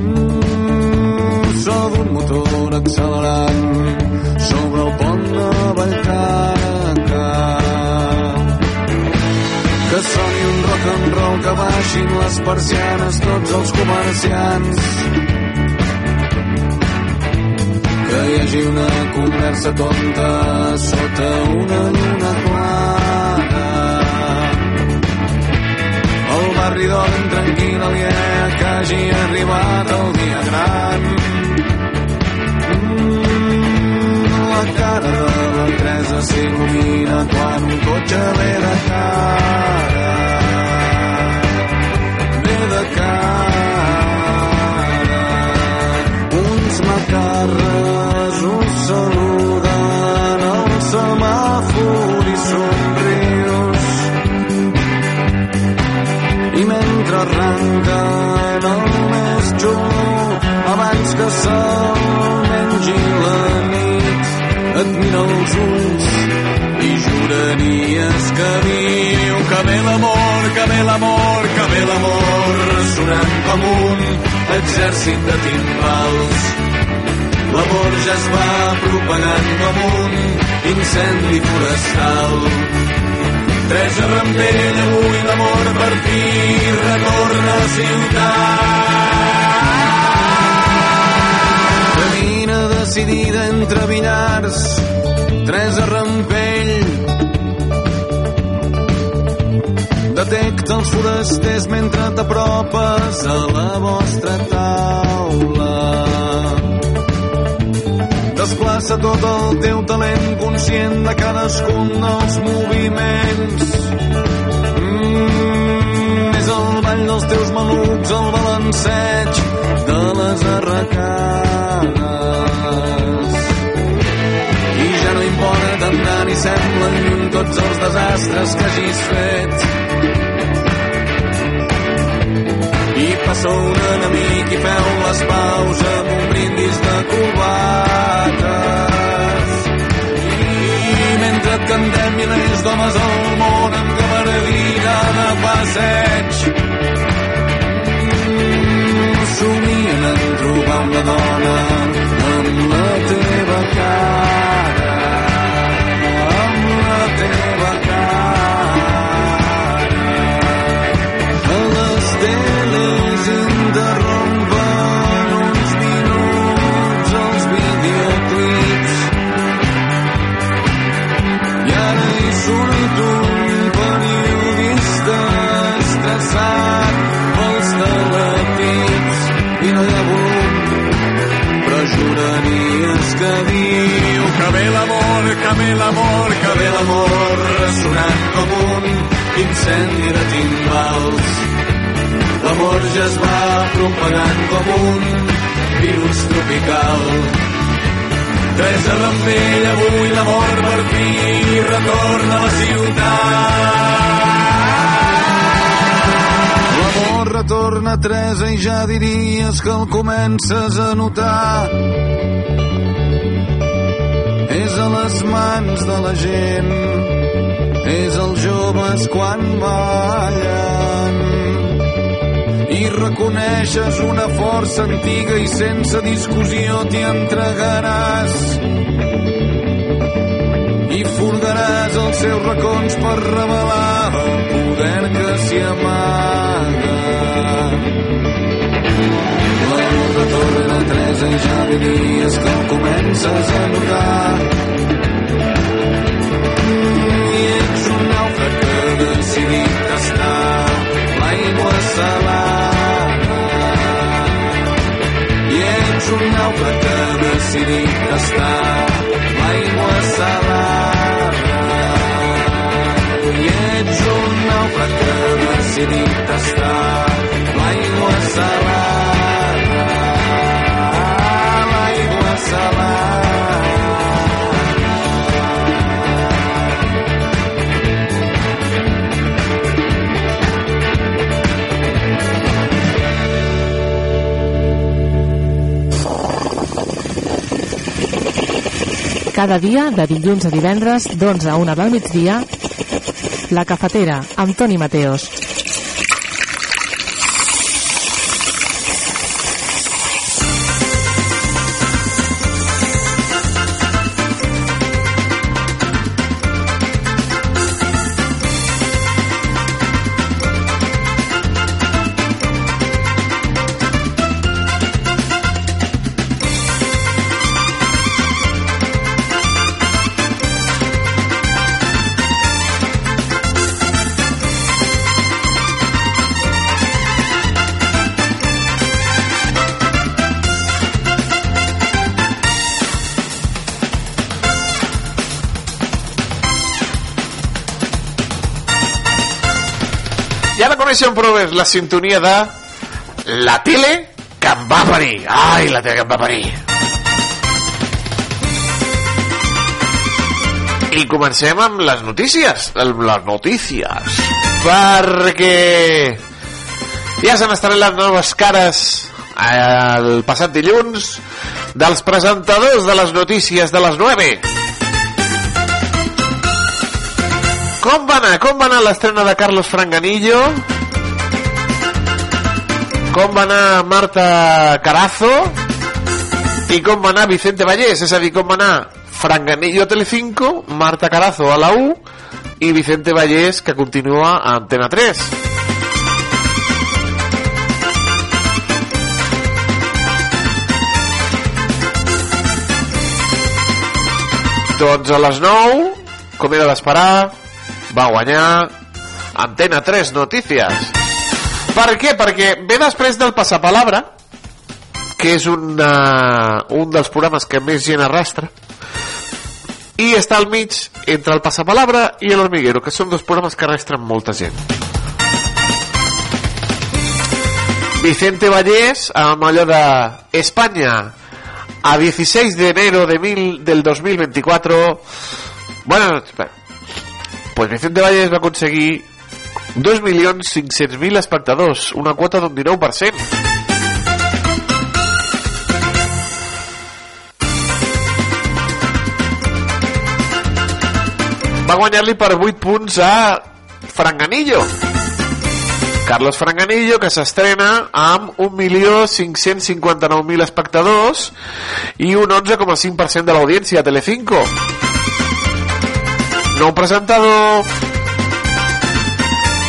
Mm, so d'un motor accelerant sobre el pont de Vallcarca. Que soni un rock and roll que baixin les persianes tots els comerciants. Que hi hagi una conversa tonta sota una lluna clara. El barri dorm tranquil aliè que hagi arribat el dia gran. la cara de la Teresa s'il·lumina quan un cotxe ve de cara. Arranquen el més xulo abans que se'l mengi la nit. Et mira els ulls i juraries que viu que ve l'amor, que ve l'amor, que ve l'amor. Sonant com un exèrcit de timbals l'amor ja es va propagant com un incendi forestal Tres a Rampell, avui l'amor per fi retorna a ciutat. Camina decidida entre Villars, tres a Rampell. Detecta els forasters mentre t'apropes a la vostra taula. Desplaça tot el teu talent conscient de cadascun dels moviments. Mm, és el ball dels teus malucs, el balanceig de les arracades. I ja no importa anar ni semblen lluny tots els desastres que hagis fet passa un enemic i feu les paus amb un brindis de covates. i mentre et cantem milers d'homes al món amb gabardina de passeig mm, somien en trobar una dona amb la teva cara que diu que ve l'amor, que ve l'amor, que ve l'amor ressonant com un incendi de timbals. L'amor ja es va propagant com un virus tropical. Teresa Rampell, avui l'amor per fi retorna a la ciutat. L'amor retorna, Teresa, i ja diries que el comences a notar. És a les mans de la gent, és els joves quan ballen i reconeixes una força antiga i sense discussió t'hi entregaràs i furgaràs els seus racons per revelar el poder que s'hi amaga. Retorna a Teresa i ja diries que el comences a notar. I ets un nàufrag que ha decidit estar l'aigua salada. I ets un nàufrag que ha decidit estar l'aigua salada. I ets un nàufrag que ha decidit estar l'aigua salada. Cada dia, de dilluns a divendres, d'11 a 1 del migdia, La Cafetera, amb Toni Mateos. Prou bé la sintonia de la tele que em va parir. Ai, la tele que em va parir. I comencem amb les notícies. Les notícies. Perquè ja s'han estrenat les noves cares el passat dilluns dels presentadors de les notícies de les 9. Com va anar? Com va anar l'estrena de Carlos Franganillo? Com va anar Marta Carazo? I com va anar Vicente Vallés? És a dir, com va anar Franganillo a Telecinco, Marta Carazo a la U i Vicente Vallés, que continua a Antena 3. Doncs a les 9, com era d'esperar, va guanyar Antena 3 Notícies. Per què? Perquè ve després del Passapalabra, que és una, un dels programes que més gent arrastra, i està al mig entre el Passapalabra i el Hormiguero, que són dos programes que arrastren molta gent. Vicente Vallés, amb allò de Espanya, a 16 de enero de mil, del 2024, bueno, espera, pues Vicente Valles va aconseguir 2.500.000 espectadors, una quota d'un 19%. Va guanyar-li per 8 punts a Franganillo. Carlos Franganillo, que s'estrena amb 1.559.000 espectadors i un 11,5% de l'audiència a Telecinco nou presentador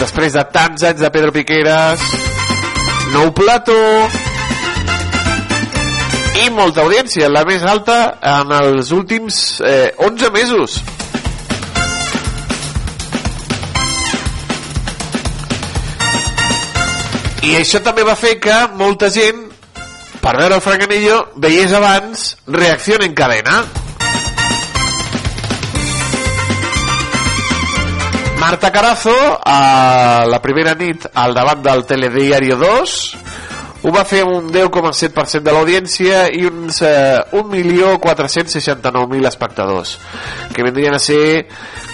després de tants anys de Pedro Piqueras nou plató i molta audiència la més alta en els últims eh, 11 mesos. I això també va fer que molta gent per veure el Franganillo veiés abans Reacció en cadena Marta Carazo a la primera nit al davant del Telediario 2 ho va fer amb un 10,7% de l'audiència i uns eh, 1.469.000 espectadors que vendrien a ser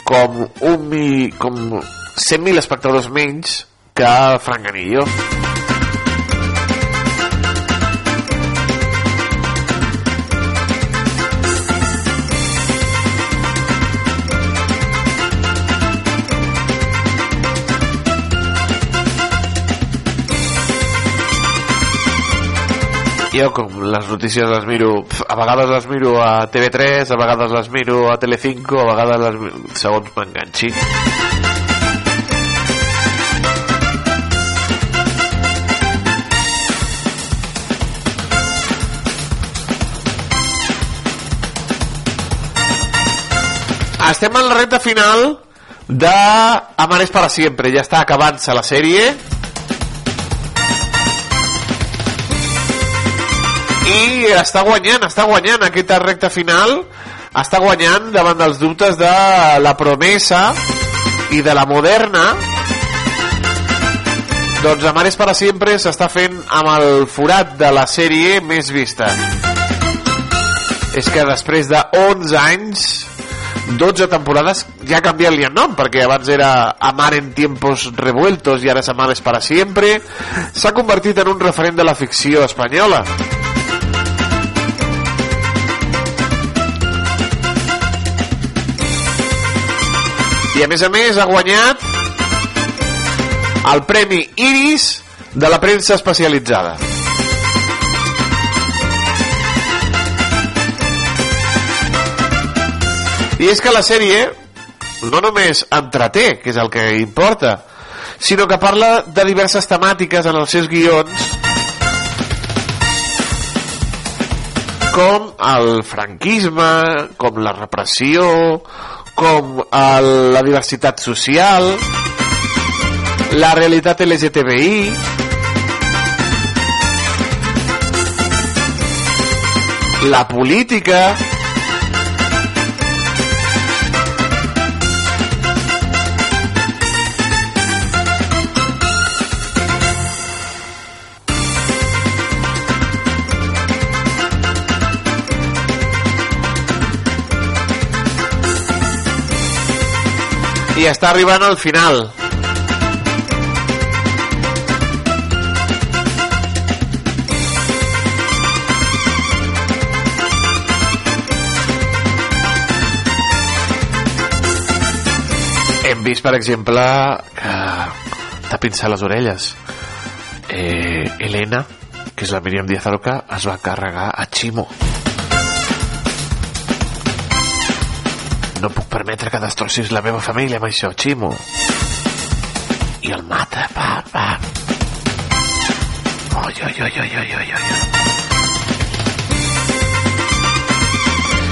com, un mi, com 100.000 espectadors menys que Franganillo jo les notícies les miro a vegades les miro a TV3 a vegades les miro a Telecinco a vegades les miro, segons m'enganxi. Estem en la recta final de Amares para siempre. Ja està acabant-se la sèrie i està guanyant, està guanyant aquesta recta final. Està guanyant davant dels dubtes de la promesa i de la moderna. Doncs Amares para siempre s'està fent amb el forat de la sèrie més vista. És que després de 11 anys 12 temporades ja ha canviat-li el nom perquè abans era Amar en tiempos revueltos i ara és Amares para siempre s'ha convertit en un referent de la ficció espanyola i a més a més ha guanyat el Premi Iris de la premsa especialitzada. I és que la sèrie no només entreté que és el que importa sinó que parla de diverses temàtiques en els seus guions com el franquisme com la repressió com el, la diversitat social, la realitat LGTBI, la política, i està arribant al final. Hem vist per exemple que t'ha pinçat les orelles. Eh, Elena que és la Míriam Díaz Aroca es va carregar a Chimo No puc permetre que destrossis la meva família amb això, Ximo. I el mata, pa, pa. Oi, oi, oi, oi, oi, oi, oi.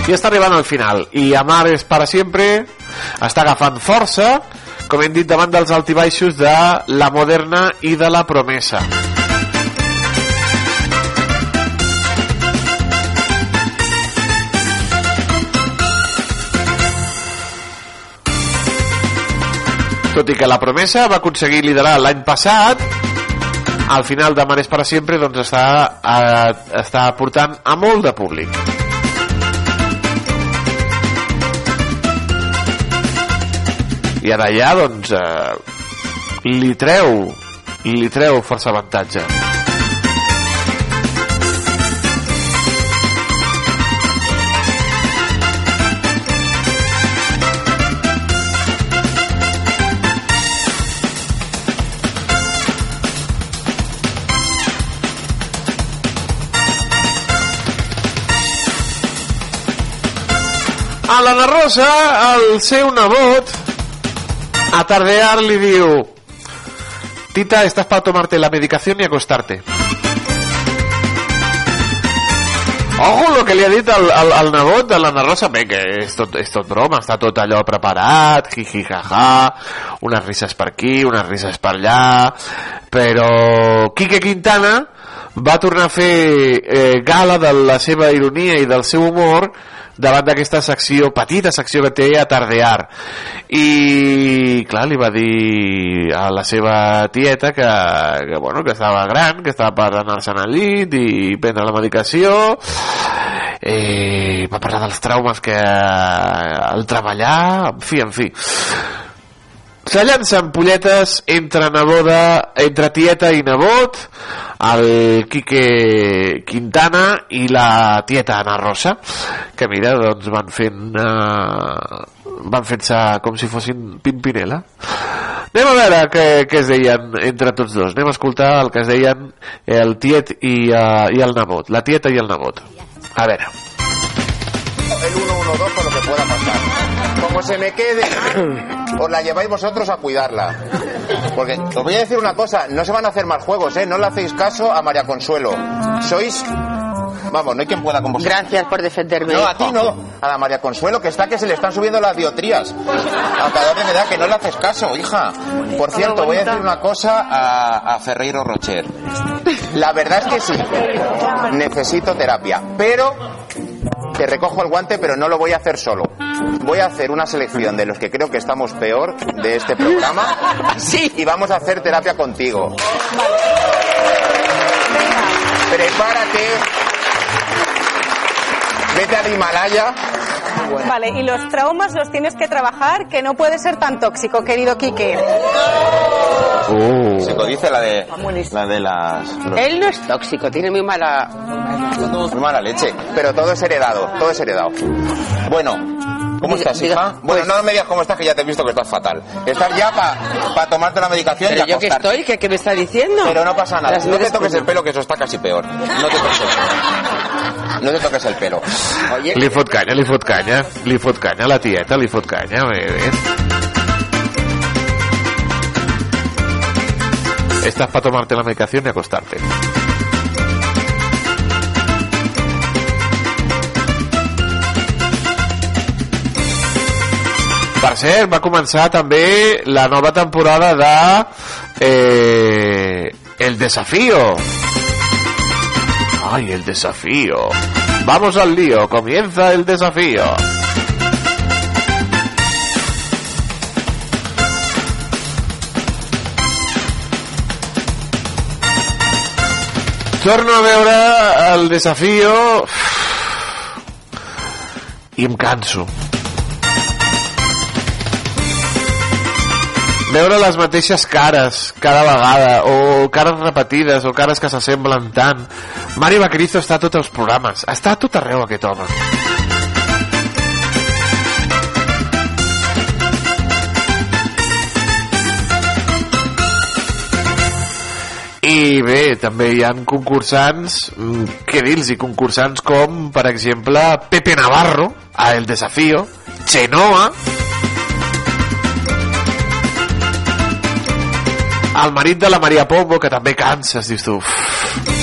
I està arribant al final. I Amar és para sempre està agafant força, com hem dit, davant dels altibaixos de la moderna i de la promesa. Tot i que la promesa va aconseguir liderar l'any passat al final de Mares para sempre doncs està, eh, està portant a molt de públic. I ara ja doncs eh, li treu li treu força avantatge a l'Anna Rosa, el seu nebot, a tardear li diu Tita, estás para tomarte la medicación y acostarte. Ojo lo que li ha dit al, al, al nebot de l'Anna Rosa, bé, que és tot, és tot broma, està tot allò preparat, jiji, jaja, unes risses per aquí, unes risses per allà, però Quique Quintana va tornar a fer eh, gala de la seva ironia i del seu humor davant d'aquesta secció, petita secció que té a Tardear. I clar, li va dir a la seva tieta que, que, bueno, que estava gran, que estava per anar-se'n al llit i prendre la medicació. Eh, va parlar dels traumes que al treballar en fi, en fi se llancen polletes entre neboda, entre tieta i nebot, el Quique Quintana i la tieta Ana Rosa, que mira, doncs van fent... Uh, van fent-se com si fossin Pimpinela. Anem a veure què, què es deien entre tots dos. Anem a escoltar el que es deien el tiet i, uh, i el nebot. La tieta i el nebot. A veure. el 112 por lo que pueda pasar. Como se me quede, <coughs> os la lleváis vosotros a cuidarla. Porque os voy a decir una cosa, no se van a hacer más juegos, ¿eh? No le hacéis caso a María Consuelo. Sois... Vamos, no hay quien pueda con vosotros. Gracias por defenderme. No, a ti no. A la María Consuelo, que está que se le están subiendo las diotrías. A cada de edad que no le haces caso, hija. Por cierto, voy a decir una cosa a, a Ferreiro Rocher. La verdad es que sí. <laughs> Necesito terapia. Pero te recojo el guante, pero no lo voy a hacer solo. Voy a hacer una selección de los que creo que estamos peor de este programa. <laughs> Sí. Y vamos a hacer terapia contigo. Prepárate. Vete al Himalaya. Vale, y los traumas los tienes que trabajar, que no puede ser tan tóxico, querido Quique. Se codice la de, la de las... los- Él no es tóxico, tiene muy mala... Muy mala leche. Pero todo es heredado, todo es heredado. Bueno, ¿cómo estás, hija? Bueno, pues- no me digas cómo estás, que ya te he visto que estás fatal. Estás ya para tomarte la medicación Pero y yo que estoy, ¿qué, qué me está diciendo? Pero no pasa nada. Las No te toques que- el pelo, que eso está casi peor. No te toques el pelo. No te toques el pelo. Oye, Li fot canya, li fot canya, li fot canya, la tieta li fot canya, bé, bé. Estás para tomarte la medicación y acostarte. Per cert, va començar també la nova temporada de eh, El Desafío. Ay, el desafío. Vamos al lío, comienza el desafío. Torno a veure el desafío i em canso. Veure les mateixes cares cada vegada, o cares repetides, o cares que s'assemblen tant. Mari Bacrizo està a tots els programes, està a tot arreu aquest home. I bé, també hi han concursants, mm, què dir-los, concursants com, per exemple, Pepe Navarro, a El Desafío, Chenoa, el marit de la Maria Pombo, que també canses, dius tu. "Uf".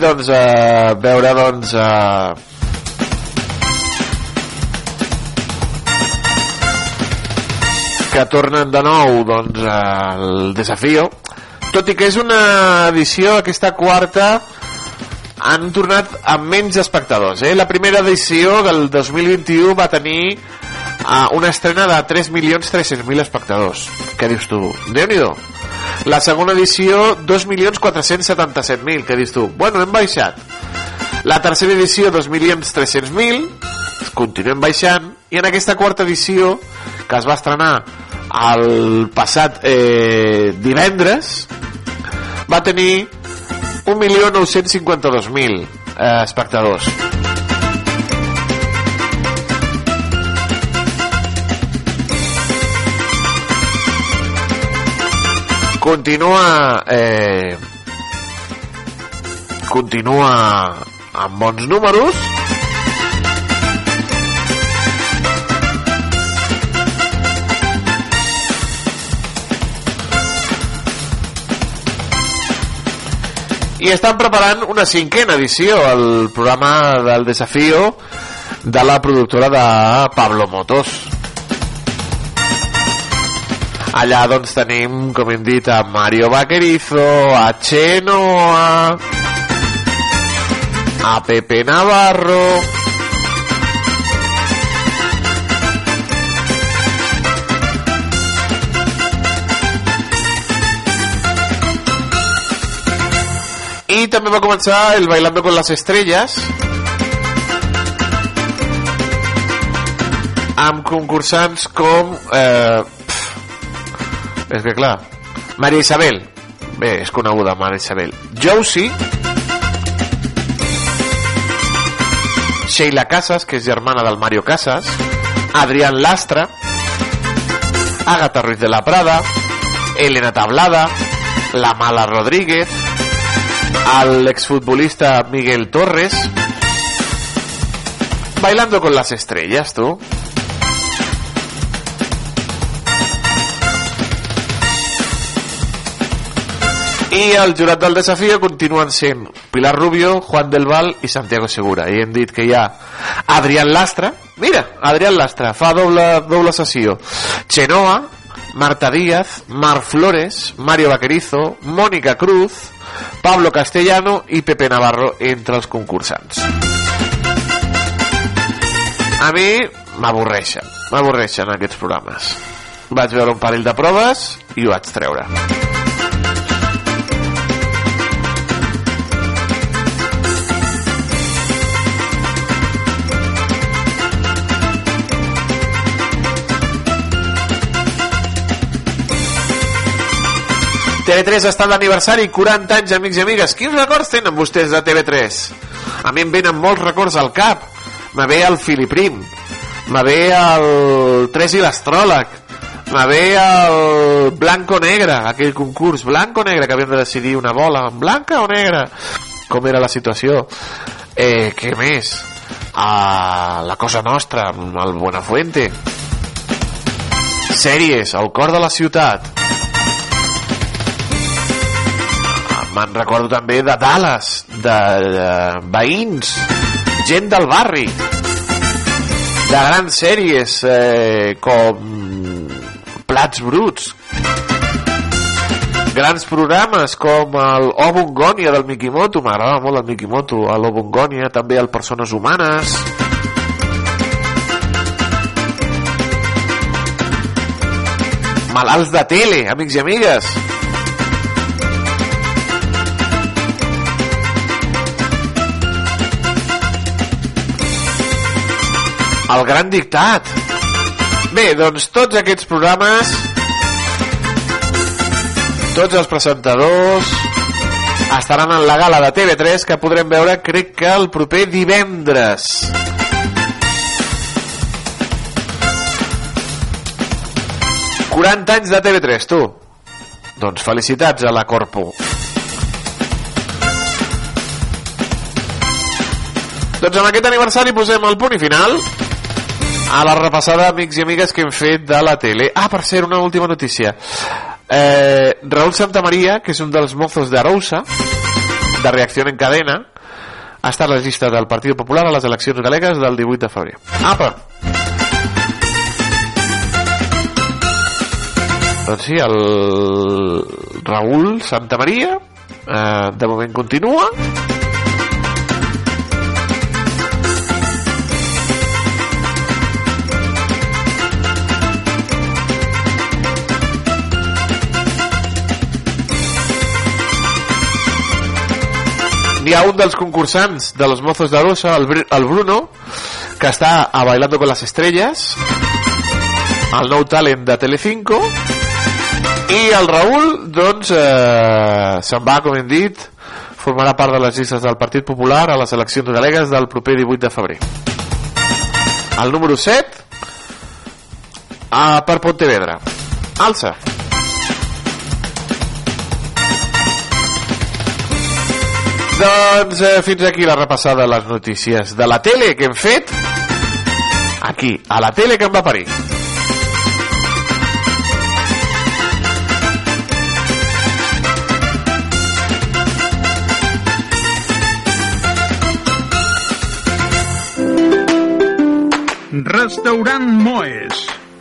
Doncs eh, veure doncs eh, que tornen de nou doncs el desafío tot i que és una edició aquesta quarta han tornat amb menys espectadors eh? la primera edició del 2021 va tenir eh, una estrena de 3.300.000 espectadors què dius tu? déu nhi la segona edició 2.477.000 què dius tu? bueno hem baixat. La tercera edició 2.300.000 continuem baixant. I en aquesta quarta edició que es va estrenar el passat eh, divendres va tenir 1.952.000 eh, espectadors continua eh, continua amb bons números. I estan preparant una cinquena edició el programa del desafío de la productora de Pablo Motos allà doncs tenim com hem a Mario Vaquerizo a Chenoa a Pepe Navarro. I també va començar el Bailando con las Estrellas amb concursants com eh, és que clar Maria Isabel. Bé, és coneguda Maria Isabel. Josie. Sheila Casas que és germana del Mario Casas. Adrián Lastra. Agatha Ruiz de la Prada. Elena Tablada. La Mala Rodríguez. Al exfutbolista Miguel Torres. Bailando con las estrellas, tú. I el jurat del desafió continuen sent Pilar Rubio, Juan del Val i Santiago Segura. I hem dit que hi ha Adrián Lastra, mira, Adrián Lastra, fa doble, doble sessió. Chenoa, Marta Díaz, Mar Flores, Mario Vaquerizo, Mónica Cruz, Pablo Castellano i Pepe Navarro entre els concursants. A mi m'avorreixen, m'avorreixen aquests programes. Vaig veure un parell de proves i ho vaig treure. TV3 està d'aniversari, 40 anys, amics i amigues. Quins records tenen vostès de TV3? A mi em venen molts records al cap. Me ve el Filiprim, me ve el Tres i l'Astròleg, me ve el Blanco-Negre, aquell concurs Blanco-Negre que havíem de decidir una bola, blanca o negra? Com era la situació? Eh, què més? Ah, la Cosa Nostra, el Buenafuente. Sèries, El cor de la ciutat. Me'n recordo també de Dallas, de, de veïns, gent del barri, de grans sèries eh, com Plats Bruts, grans programes com el Obungonia del Mikimoto, m'agradava molt el Mikimoto, l'Obungonia, també el Persones Humanes, malalts de tele, amics i amigues. El gran dictat. Bé, doncs tots aquests programes, tots els presentadors estaran en la gala de TV3 que podrem veure crec que el proper divendres. ...40 anys de TV3, tu. Doncs felicitats a la Corpo. Doncs amb aquest aniversari posem el punt i final a la repassada, amics i amigues, que hem fet de la tele. Ah, per ser una última notícia. Eh, Raúl Santamaría, que és un dels mozos de Arousa, de Reacció en Cadena, ha estat a la llista del Partit Popular a les eleccions galegues del 18 de febrer. Apa! Doncs sí, el Raúl Santamaría eh, de moment continua hi ha un dels concursants de los mozos de Arosa, el, Br- el Bruno, que està a Bailando con las Estrellas, el nou talent de Telecinco, i el Raül, doncs, eh, se'n va, com hem dit, formarà part de les llistes del Partit Popular a les eleccions galegues del proper 18 de febrer. El número 7, a, per Pontevedra. Alça. Doncs eh, fins aquí la repassada de les notícies de la tele que hem fet aquí, a la tele que em va parir. Restaurant Moes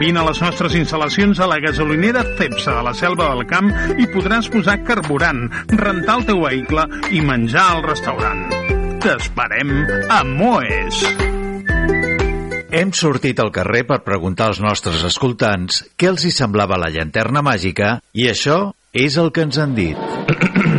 Vine a les nostres instal·lacions a la gasolinera Cepsa de la Selva del Camp i podràs posar carburant, rentar el teu vehicle i menjar al restaurant. T'esperem a Moes. Hem sortit al carrer per preguntar als nostres escoltants què els hi semblava la llanterna màgica i això és el que ens han dit. <coughs>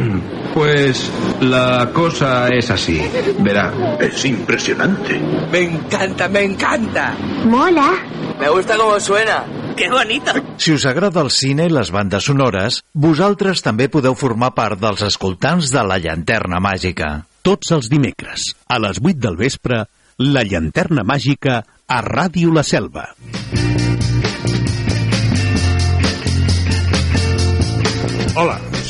Pues la cosa es así. Verá, es impresionante. Me encanta, me encanta. Mola. Me gusta cómo suena. ¡Qué bonito! Si us agrada el cine i les bandes sonores, vosaltres també podeu formar part dels escoltants de la llanterna màgica. Tots els dimecres, a les 8 del vespre, la llanterna màgica a Ràdio La Selva. Hola,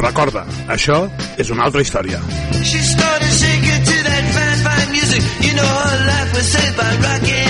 Recorda, això és una altra història. She started shaking to that fine, fine music. You know her life was saved by rock and roll.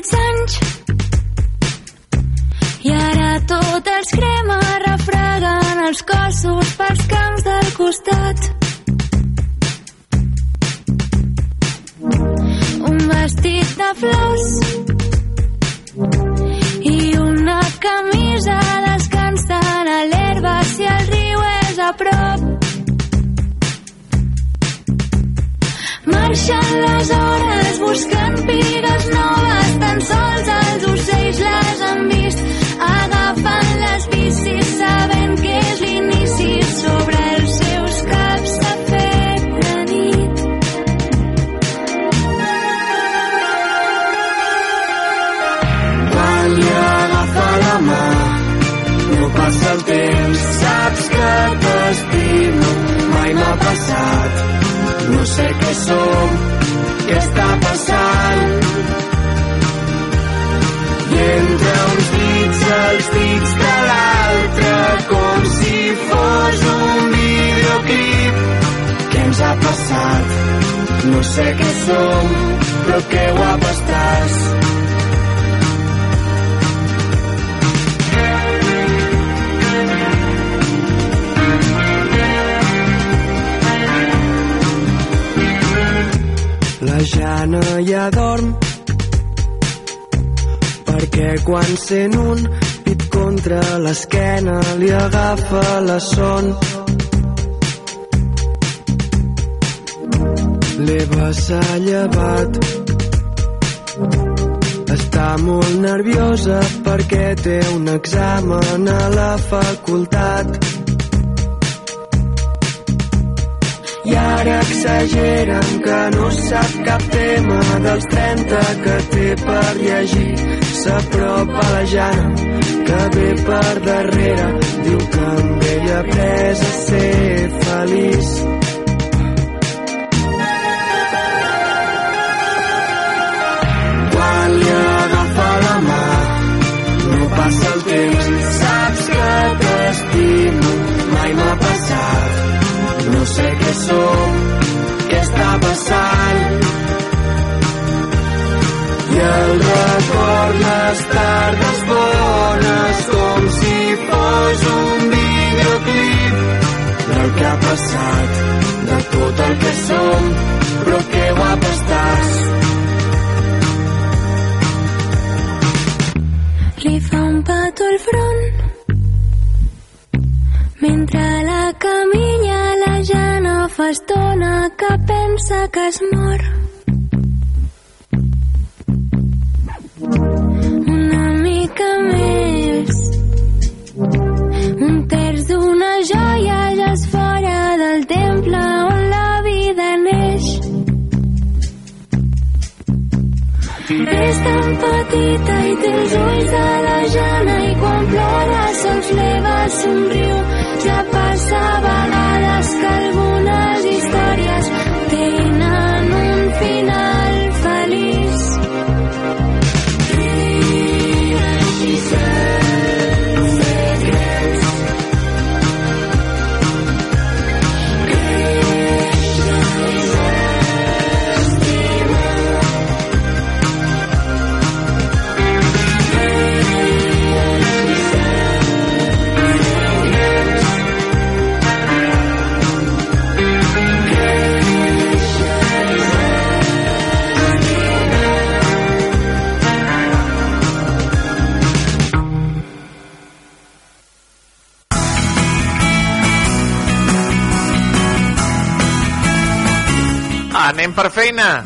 16 anys i ara tot els crema refregant els cossos pels camps del costat. Un vestit de flors i una camisa descansant a l'herba si el riu és a prop. Marxen les hores buscant pigues noves, tan sols els ocells les han vist. Agafen les bicis sabent que és l'inici sobre els seus caps s'ha fet de nit. Quan li agafa la mà no passa el temps saps que t'estimo mai m'ha passat no sé què som què està passant i entre uns dits els dits de l'altre com si fos un videoclip. Què ens ha passat? No sé què som però que guapa estàs La Jana ja dorm perquè quan sent un pit contra l'esquena li agafa la son. L'Eva s'ha llevat està molt nerviosa perquè té un examen a la facultat. Ara exageren que no sap cap tema dels 30 que té per llegir. S'apropa la Jana, que ve per darrere. Diu que amb ella ha après a ser feliç. Jana fa estona que pensa que es mor. Una mica més. Un terç d'una joia ja és fora del temple on la vida neix. És tan petita i té els ulls de la Jana i quan plora sols l'Eva somriu. Ja passa a vegades que algunes per feina.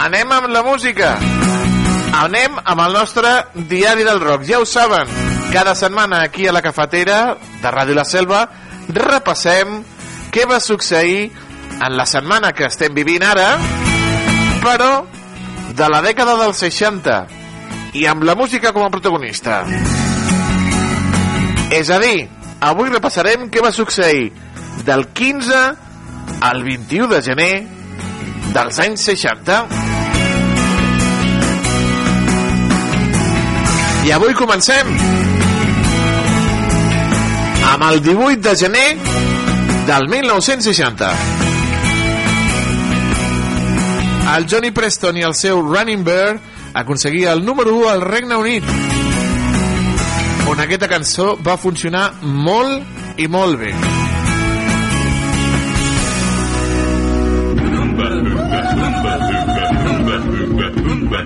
Anem amb la música. Anem amb el nostre diari del rock. Ja ho saben, cada setmana aquí a la cafetera de Ràdio La Selva repassem què va succeir en la setmana que estem vivint ara, però de la dècada dels 60 i amb la música com a protagonista. És a dir, avui repassarem què va succeir del 15 al 21 de gener dels anys 60. I avui comencem amb el 18 de gener del 1960. El Johnny Preston i el seu Running Bear aconseguia el número 1 al Regne Unit on aquesta cançó va funcionar molt i molt bé.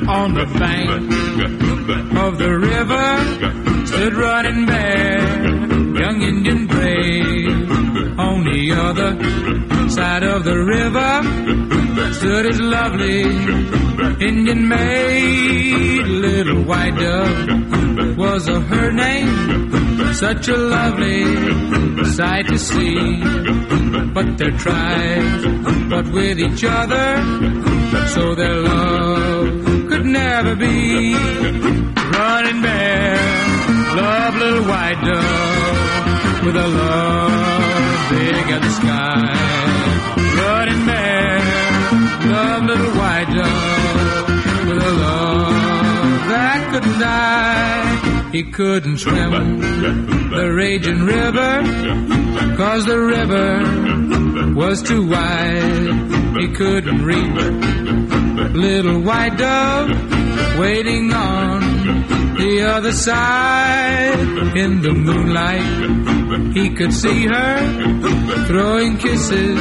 On the bank of the river. Stood running bare, young Indian brave. On the other side of the river stood his lovely Indian maid, little white dove was her name, such a lovely sight to see. But their tribes, but with each other, so their love never be. Running bear, love little white dove, with a love big as the sky. Running bear, love little white dove, with a love that couldn't die. He couldn't swim the raging river, cause the river was too wide. He couldn't reach little white dove waiting on the other side. In the moonlight, he could see her throwing kisses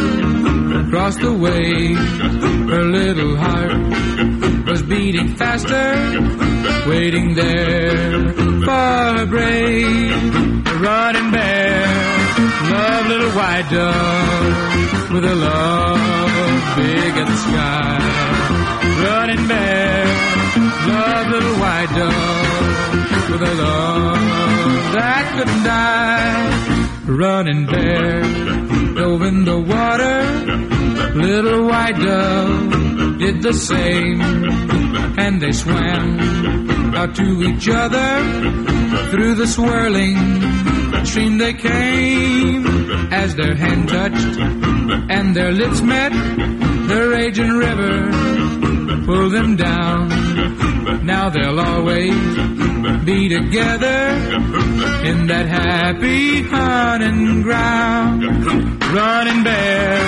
across the way. Her little heart was beating faster, waiting there for a brave running bear. Love little white dove with a love big as the sky. Running bear, love little white dove with a love that couldn't die. Running bear dove in the water, little white dove did the same, and they swam out to each other through the swirling stream they came. As their hand touched and their lips met the raging river pulled them down Now they'll always be together in that happy hunting ground. Running bear,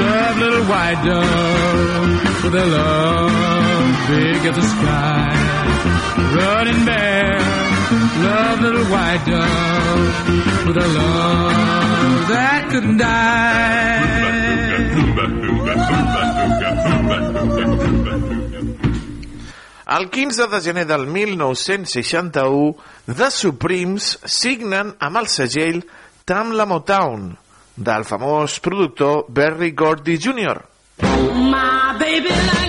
love little white dove with a love big as the sky. Running bear, love little white dove with a love that couldn't die. El 15 de gener del 1961, The Supremes signen amb el segell Tamla Motown del famós productor Berry Gordy Jr. My baby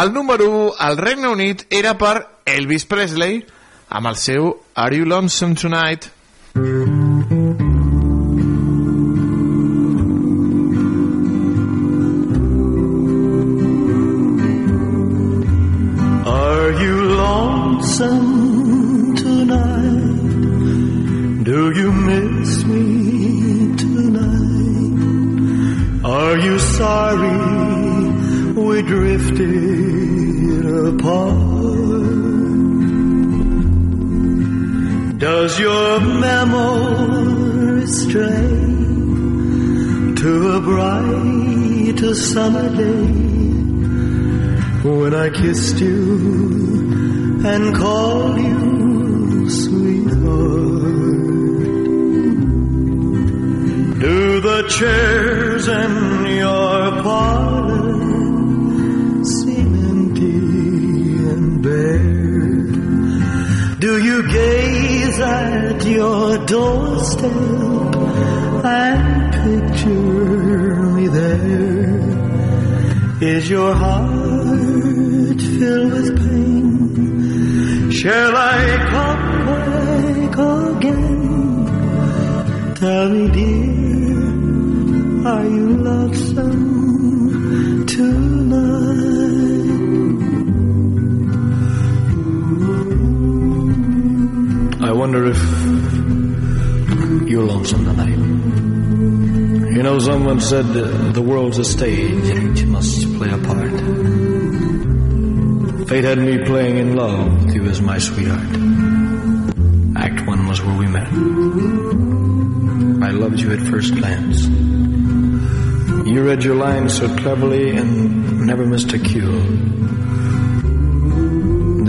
El número 1 al Regne Unit era per Elvis Presley amb el seu Are You Lonesome Tonight? Are you lonesome tonight? Do you miss me tonight? Are you sorry we drifted apart? Does your memory stray to a bright summer day? when I kissed you and called you sweetheart. Do the chairs in your parlor at your doorstep and picture me there? Is your heart filled with pain? Shall I come back again? Tell me, dear, are you lonesome wonder if you're lonesome tonight. You know, someone said the world's a stage and each must play a part. Fate had me playing in love with you as my sweetheart. Act one was where we met. I loved you at first glance. You read your lines so cleverly and never missed a cue.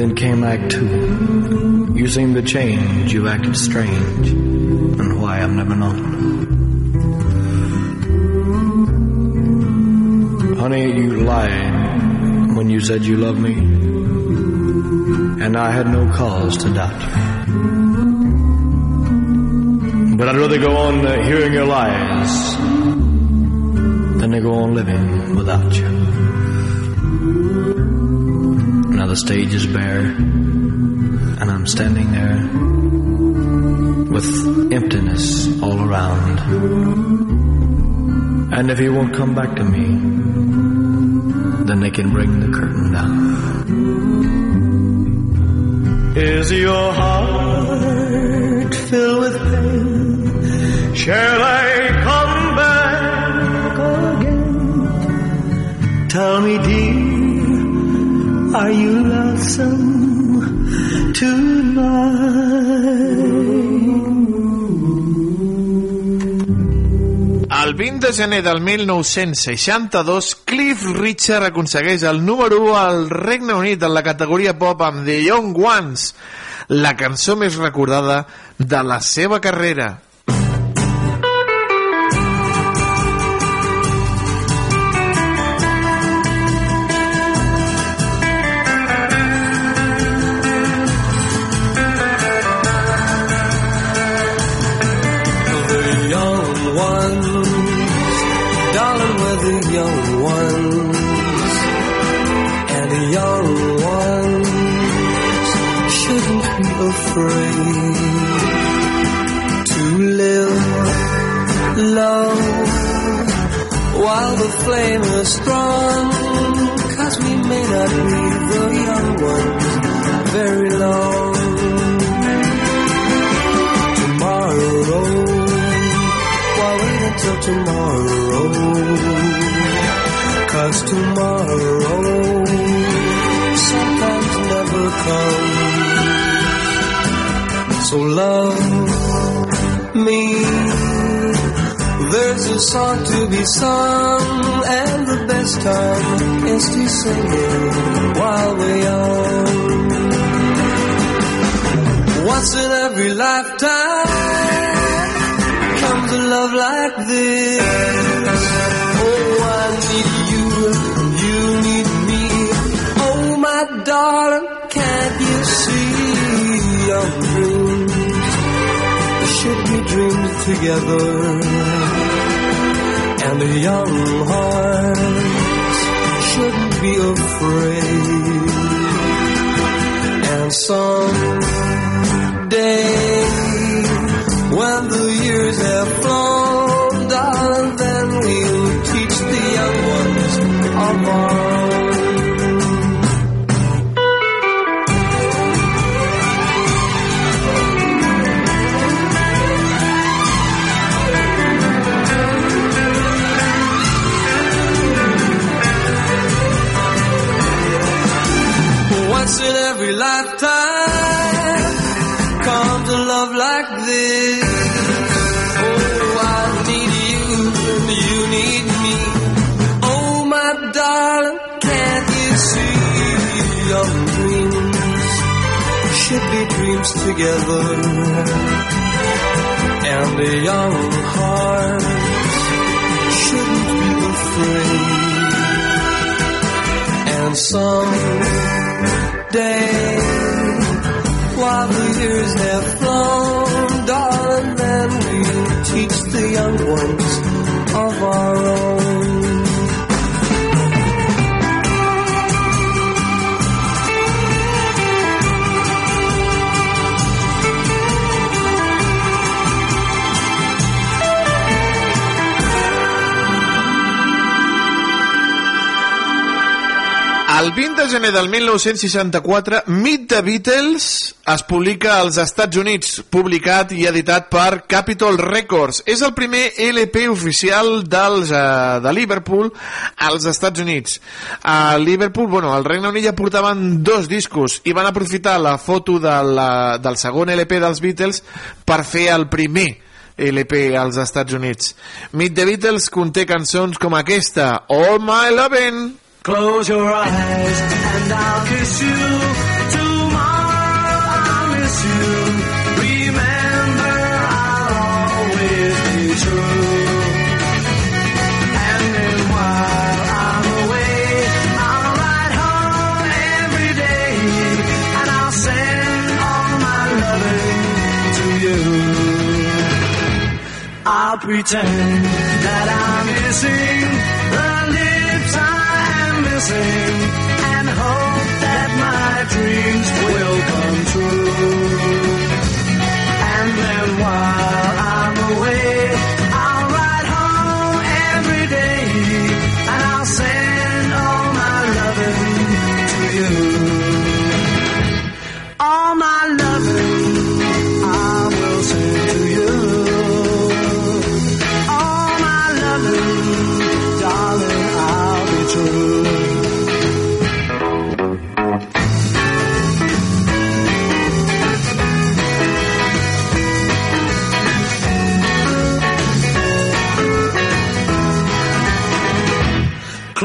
Then came Act Two. You seemed to change, you acted strange, and why I've never known. Honey, you lied when you said you loved me, and I had no cause to doubt you. But I'd rather go on hearing your lies than to go on living without you. The stage is bare, and I'm standing there with emptiness all around. And if you won't come back to me, then they can bring the curtain down. Is your heart filled with pain? Shall I come back again? Tell me, dear, are you lonesome tonight? El 20 de gener del 1962, Cliff Richard aconsegueix el número 1 al Regne Unit en la categoria pop amb The Young Ones, la cançó més recordada de la seva carrera. Flame is strong. Cause we may not leave the young ones very long. Tomorrow, why wait until tomorrow? Cause tomorrow sometimes never comes. So love me. A song to be sung, and the best time is to sing it while we're young. Once in every lifetime comes a love like this. Oh, I need you, you need me. Oh, my darling, can't you see your dreams should be dreamed together? The young hearts shouldn't be afraid. And someday, when the years have flown, dreams together? And the young hearts shouldn't be afraid. And some day while the years have flown, darling, then we'll teach the young ones of our own. El 20 de gener del 1964, Meet the Beatles es publica als Estats Units, publicat i editat per Capitol Records. És el primer LP oficial dels, uh, de Liverpool als Estats Units. A Liverpool, bueno, al Regne Unit ja portaven dos discos i van aprofitar la foto de la, del segon LP dels Beatles per fer el primer LP als Estats Units. Meet the Beatles conté cançons com aquesta, All My Lovin', Close your eyes and I'll kiss you. Tomorrow I'll miss you. Remember, I'll always be true. And I'm away, I'll home every day and I'll send all my loving to you. I'll pretend that I'm missing same.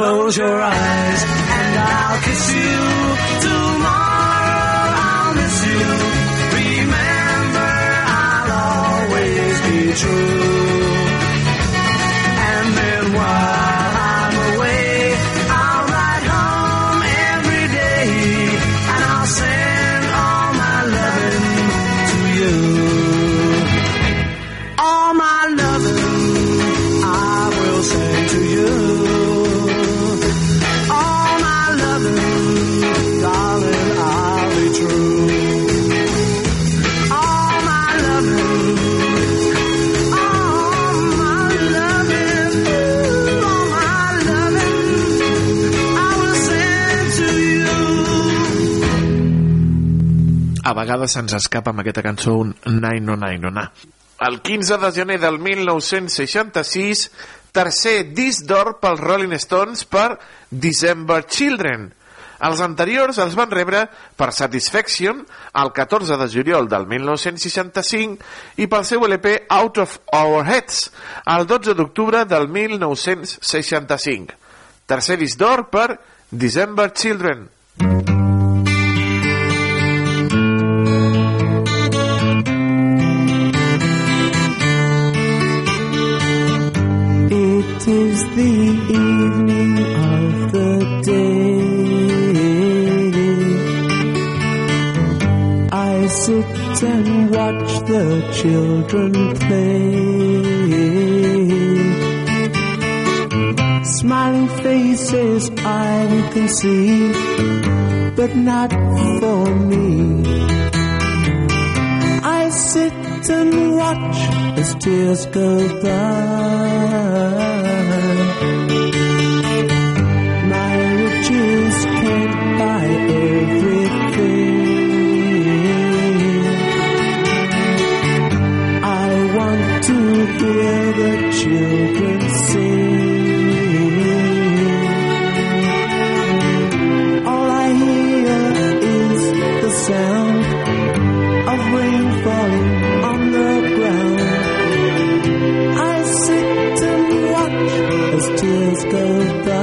Close your eyes and I'll kiss you. Tomorrow I'll miss you. Remember, I'll always be true. You. a vegades se'ns escapa amb aquesta cançó un Nine no Nine na. El 15 de gener del 1966, tercer disc d'or pels Rolling Stones per December Children. Els anteriors els van rebre per Satisfaction el 14 de juliol del 1965 i pel seu LP Out of Our Heads el 12 d'octubre del 1965. Tercer disc d'or per December Children. It is the evening of the day. I sit and watch the children play. Smiling faces I can see, but not for me. Sit and watch as tears go by. My riches can't buy everything. I want to hear the children sing. as tears go by.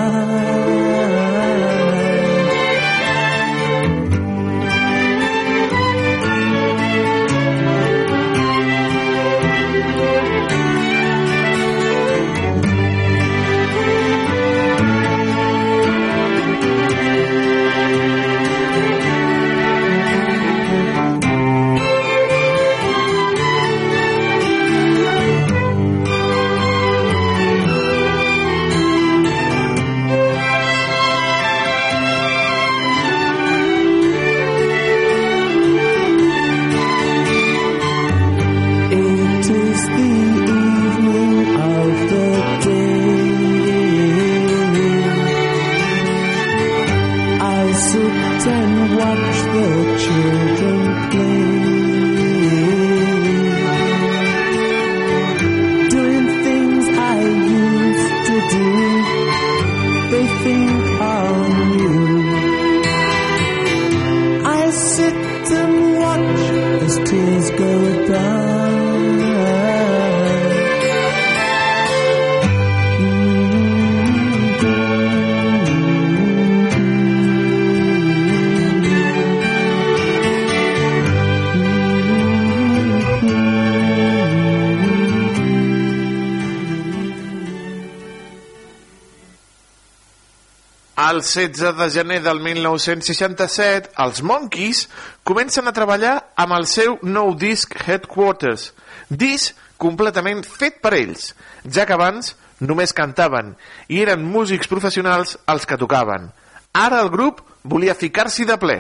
16 de gener del 1967, els Monkeys comencen a treballar amb el seu nou disc Headquarters, disc completament fet per ells, ja que abans només cantaven i eren músics professionals els que tocaven. Ara el grup volia ficar-s'hi de ple.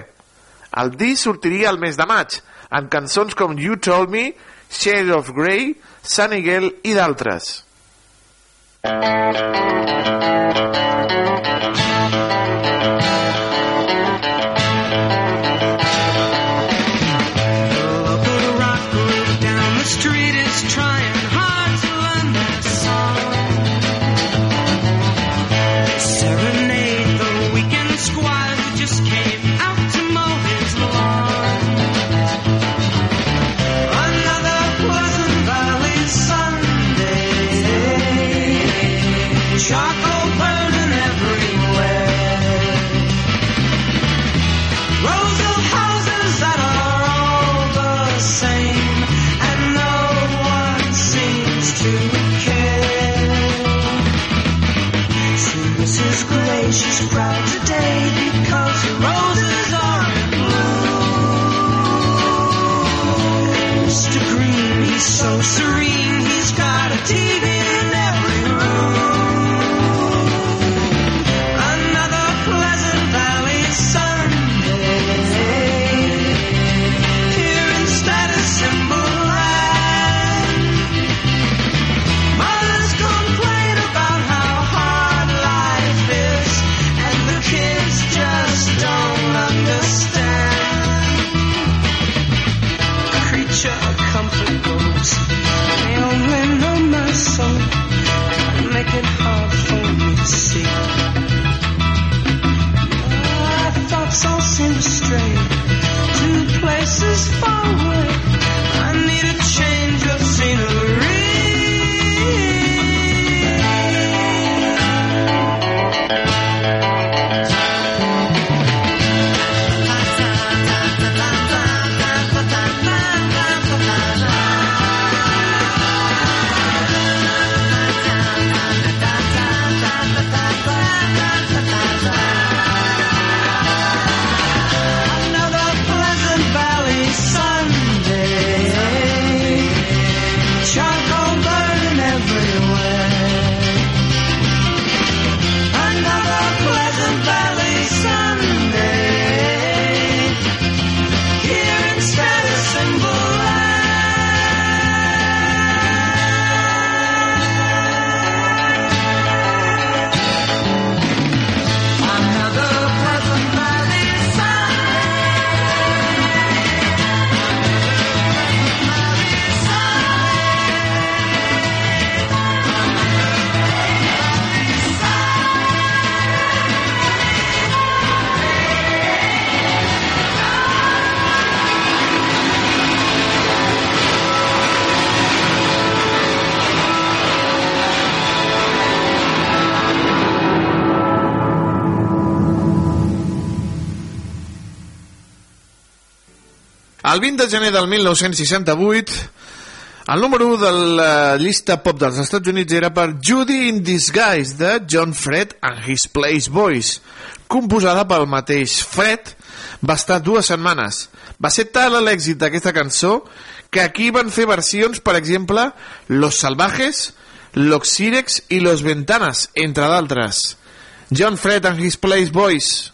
El disc sortiria el mes de maig, amb cançons com You Told Me, Shade of Grey, Sunny Girl i d'altres. Local El 20 de gener del 1968, el número 1 de la llista pop dels Estats Units era per Judy in Disguise de John Fred and His Place Boys, composada pel mateix Fred, va estar dues setmanes. Va ser tal l'èxit d'aquesta cançó que aquí van fer versions, per exemple, Los Salvajes, Los Sirex i Los Ventanas, entre d'altres. John Fred and His Place Boys.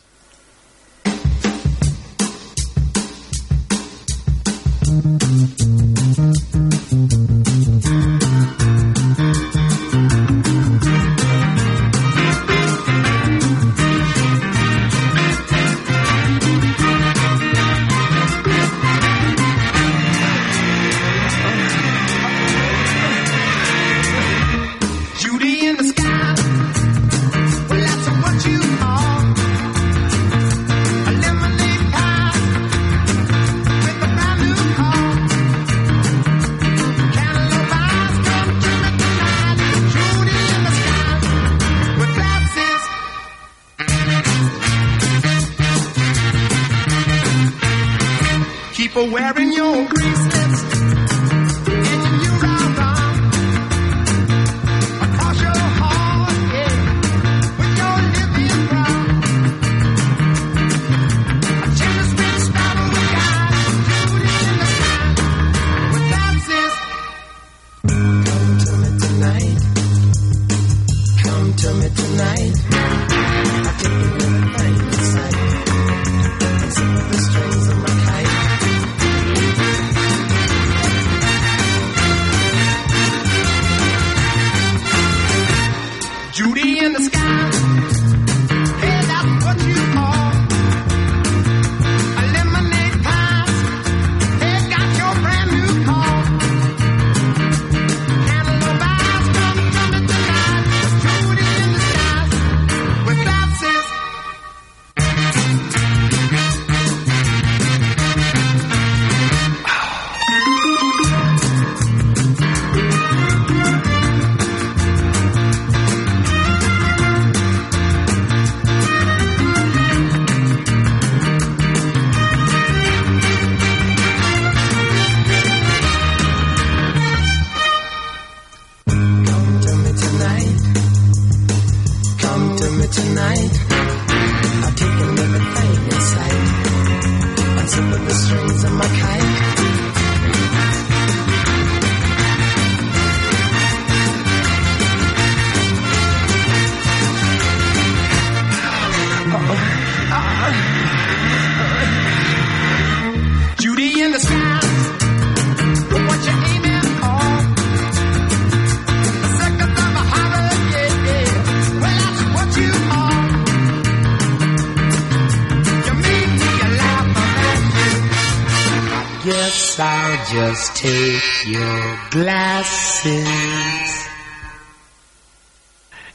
take your glasses.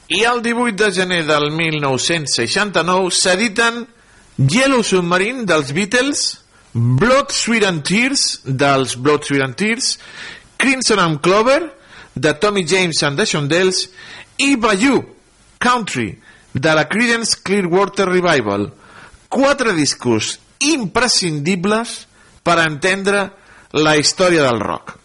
I el 18 de gener del 1969 s'editen Yellow Submarine dels Beatles, Blood, Sweet and Tears dels Blood, Sweet and Tears, Crimson and Clover de Tommy James and the Shondells i Bayou, Country de la Creedence Clearwater Revival. Quatre discos imprescindibles per entendre la historia del rock.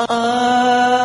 Uh...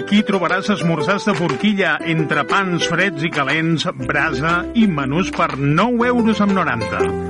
Aquí trobaràs esmorzars de forquilla, entre pans freds i calents, brasa i menús per 9 euros amb 90.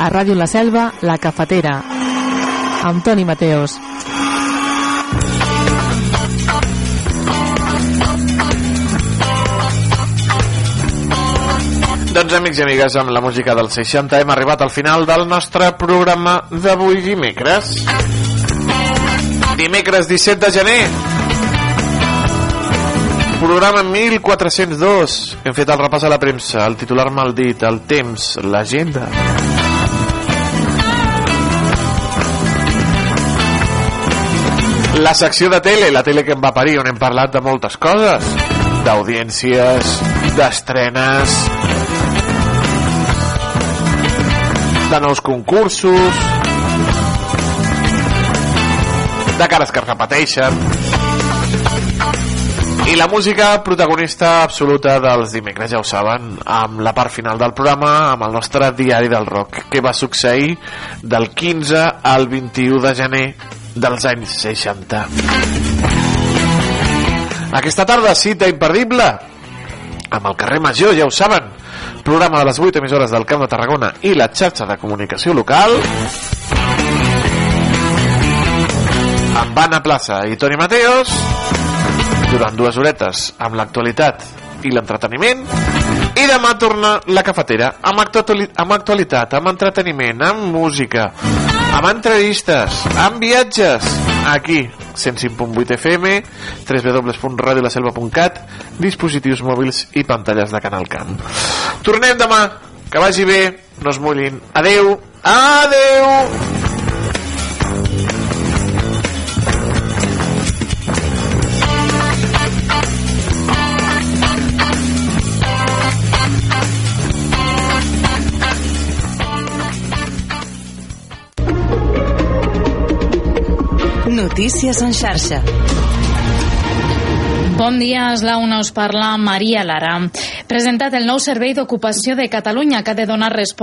A Ràdio La Selva, La Cafetera. Amb Toni Mateos. Doncs amics i amigues, amb la música dels 60 hem arribat al final del nostre programa d'avui dimecres. Dimecres 17 de gener. Programa 1402. Hem fet el repàs a la premsa, el titular maldit, el temps, l'agenda. La secció de tele, la tele que em va parir, on hem parlat de moltes coses. D'audiències, d'estrenes, de nous concursos, de cares que es repeteixen, i la música protagonista absoluta dels dimecres, ja ho saben, amb la part final del programa, amb el nostre diari del rock, que va succeir del 15 al 21 de gener dels anys 60. Aquesta tarda, cita imperdible amb el carrer Major, ja ho saben, programa de les 8 emissores del Camp de Tarragona i la xarxa de comunicació local. Amb Anna Plaça i Toni Mateos durant dues horetes amb l'actualitat i l'entreteniment i demà torna la cafetera amb, actuali amb actualitat, amb entreteniment, amb música amb entrevistes, amb viatges. Aquí, 105.8 FM www.radiolaselva.cat dispositius mòbils i pantalles de Canal Camp tornem demà. Que vagi bé, no es mullin. Adeu, adeu Notícies en xarxa. Bon dia, és la una us parla Maria Lara. Presentat el nou Servei d'Ocupació de Catalunya que ha de donar resposta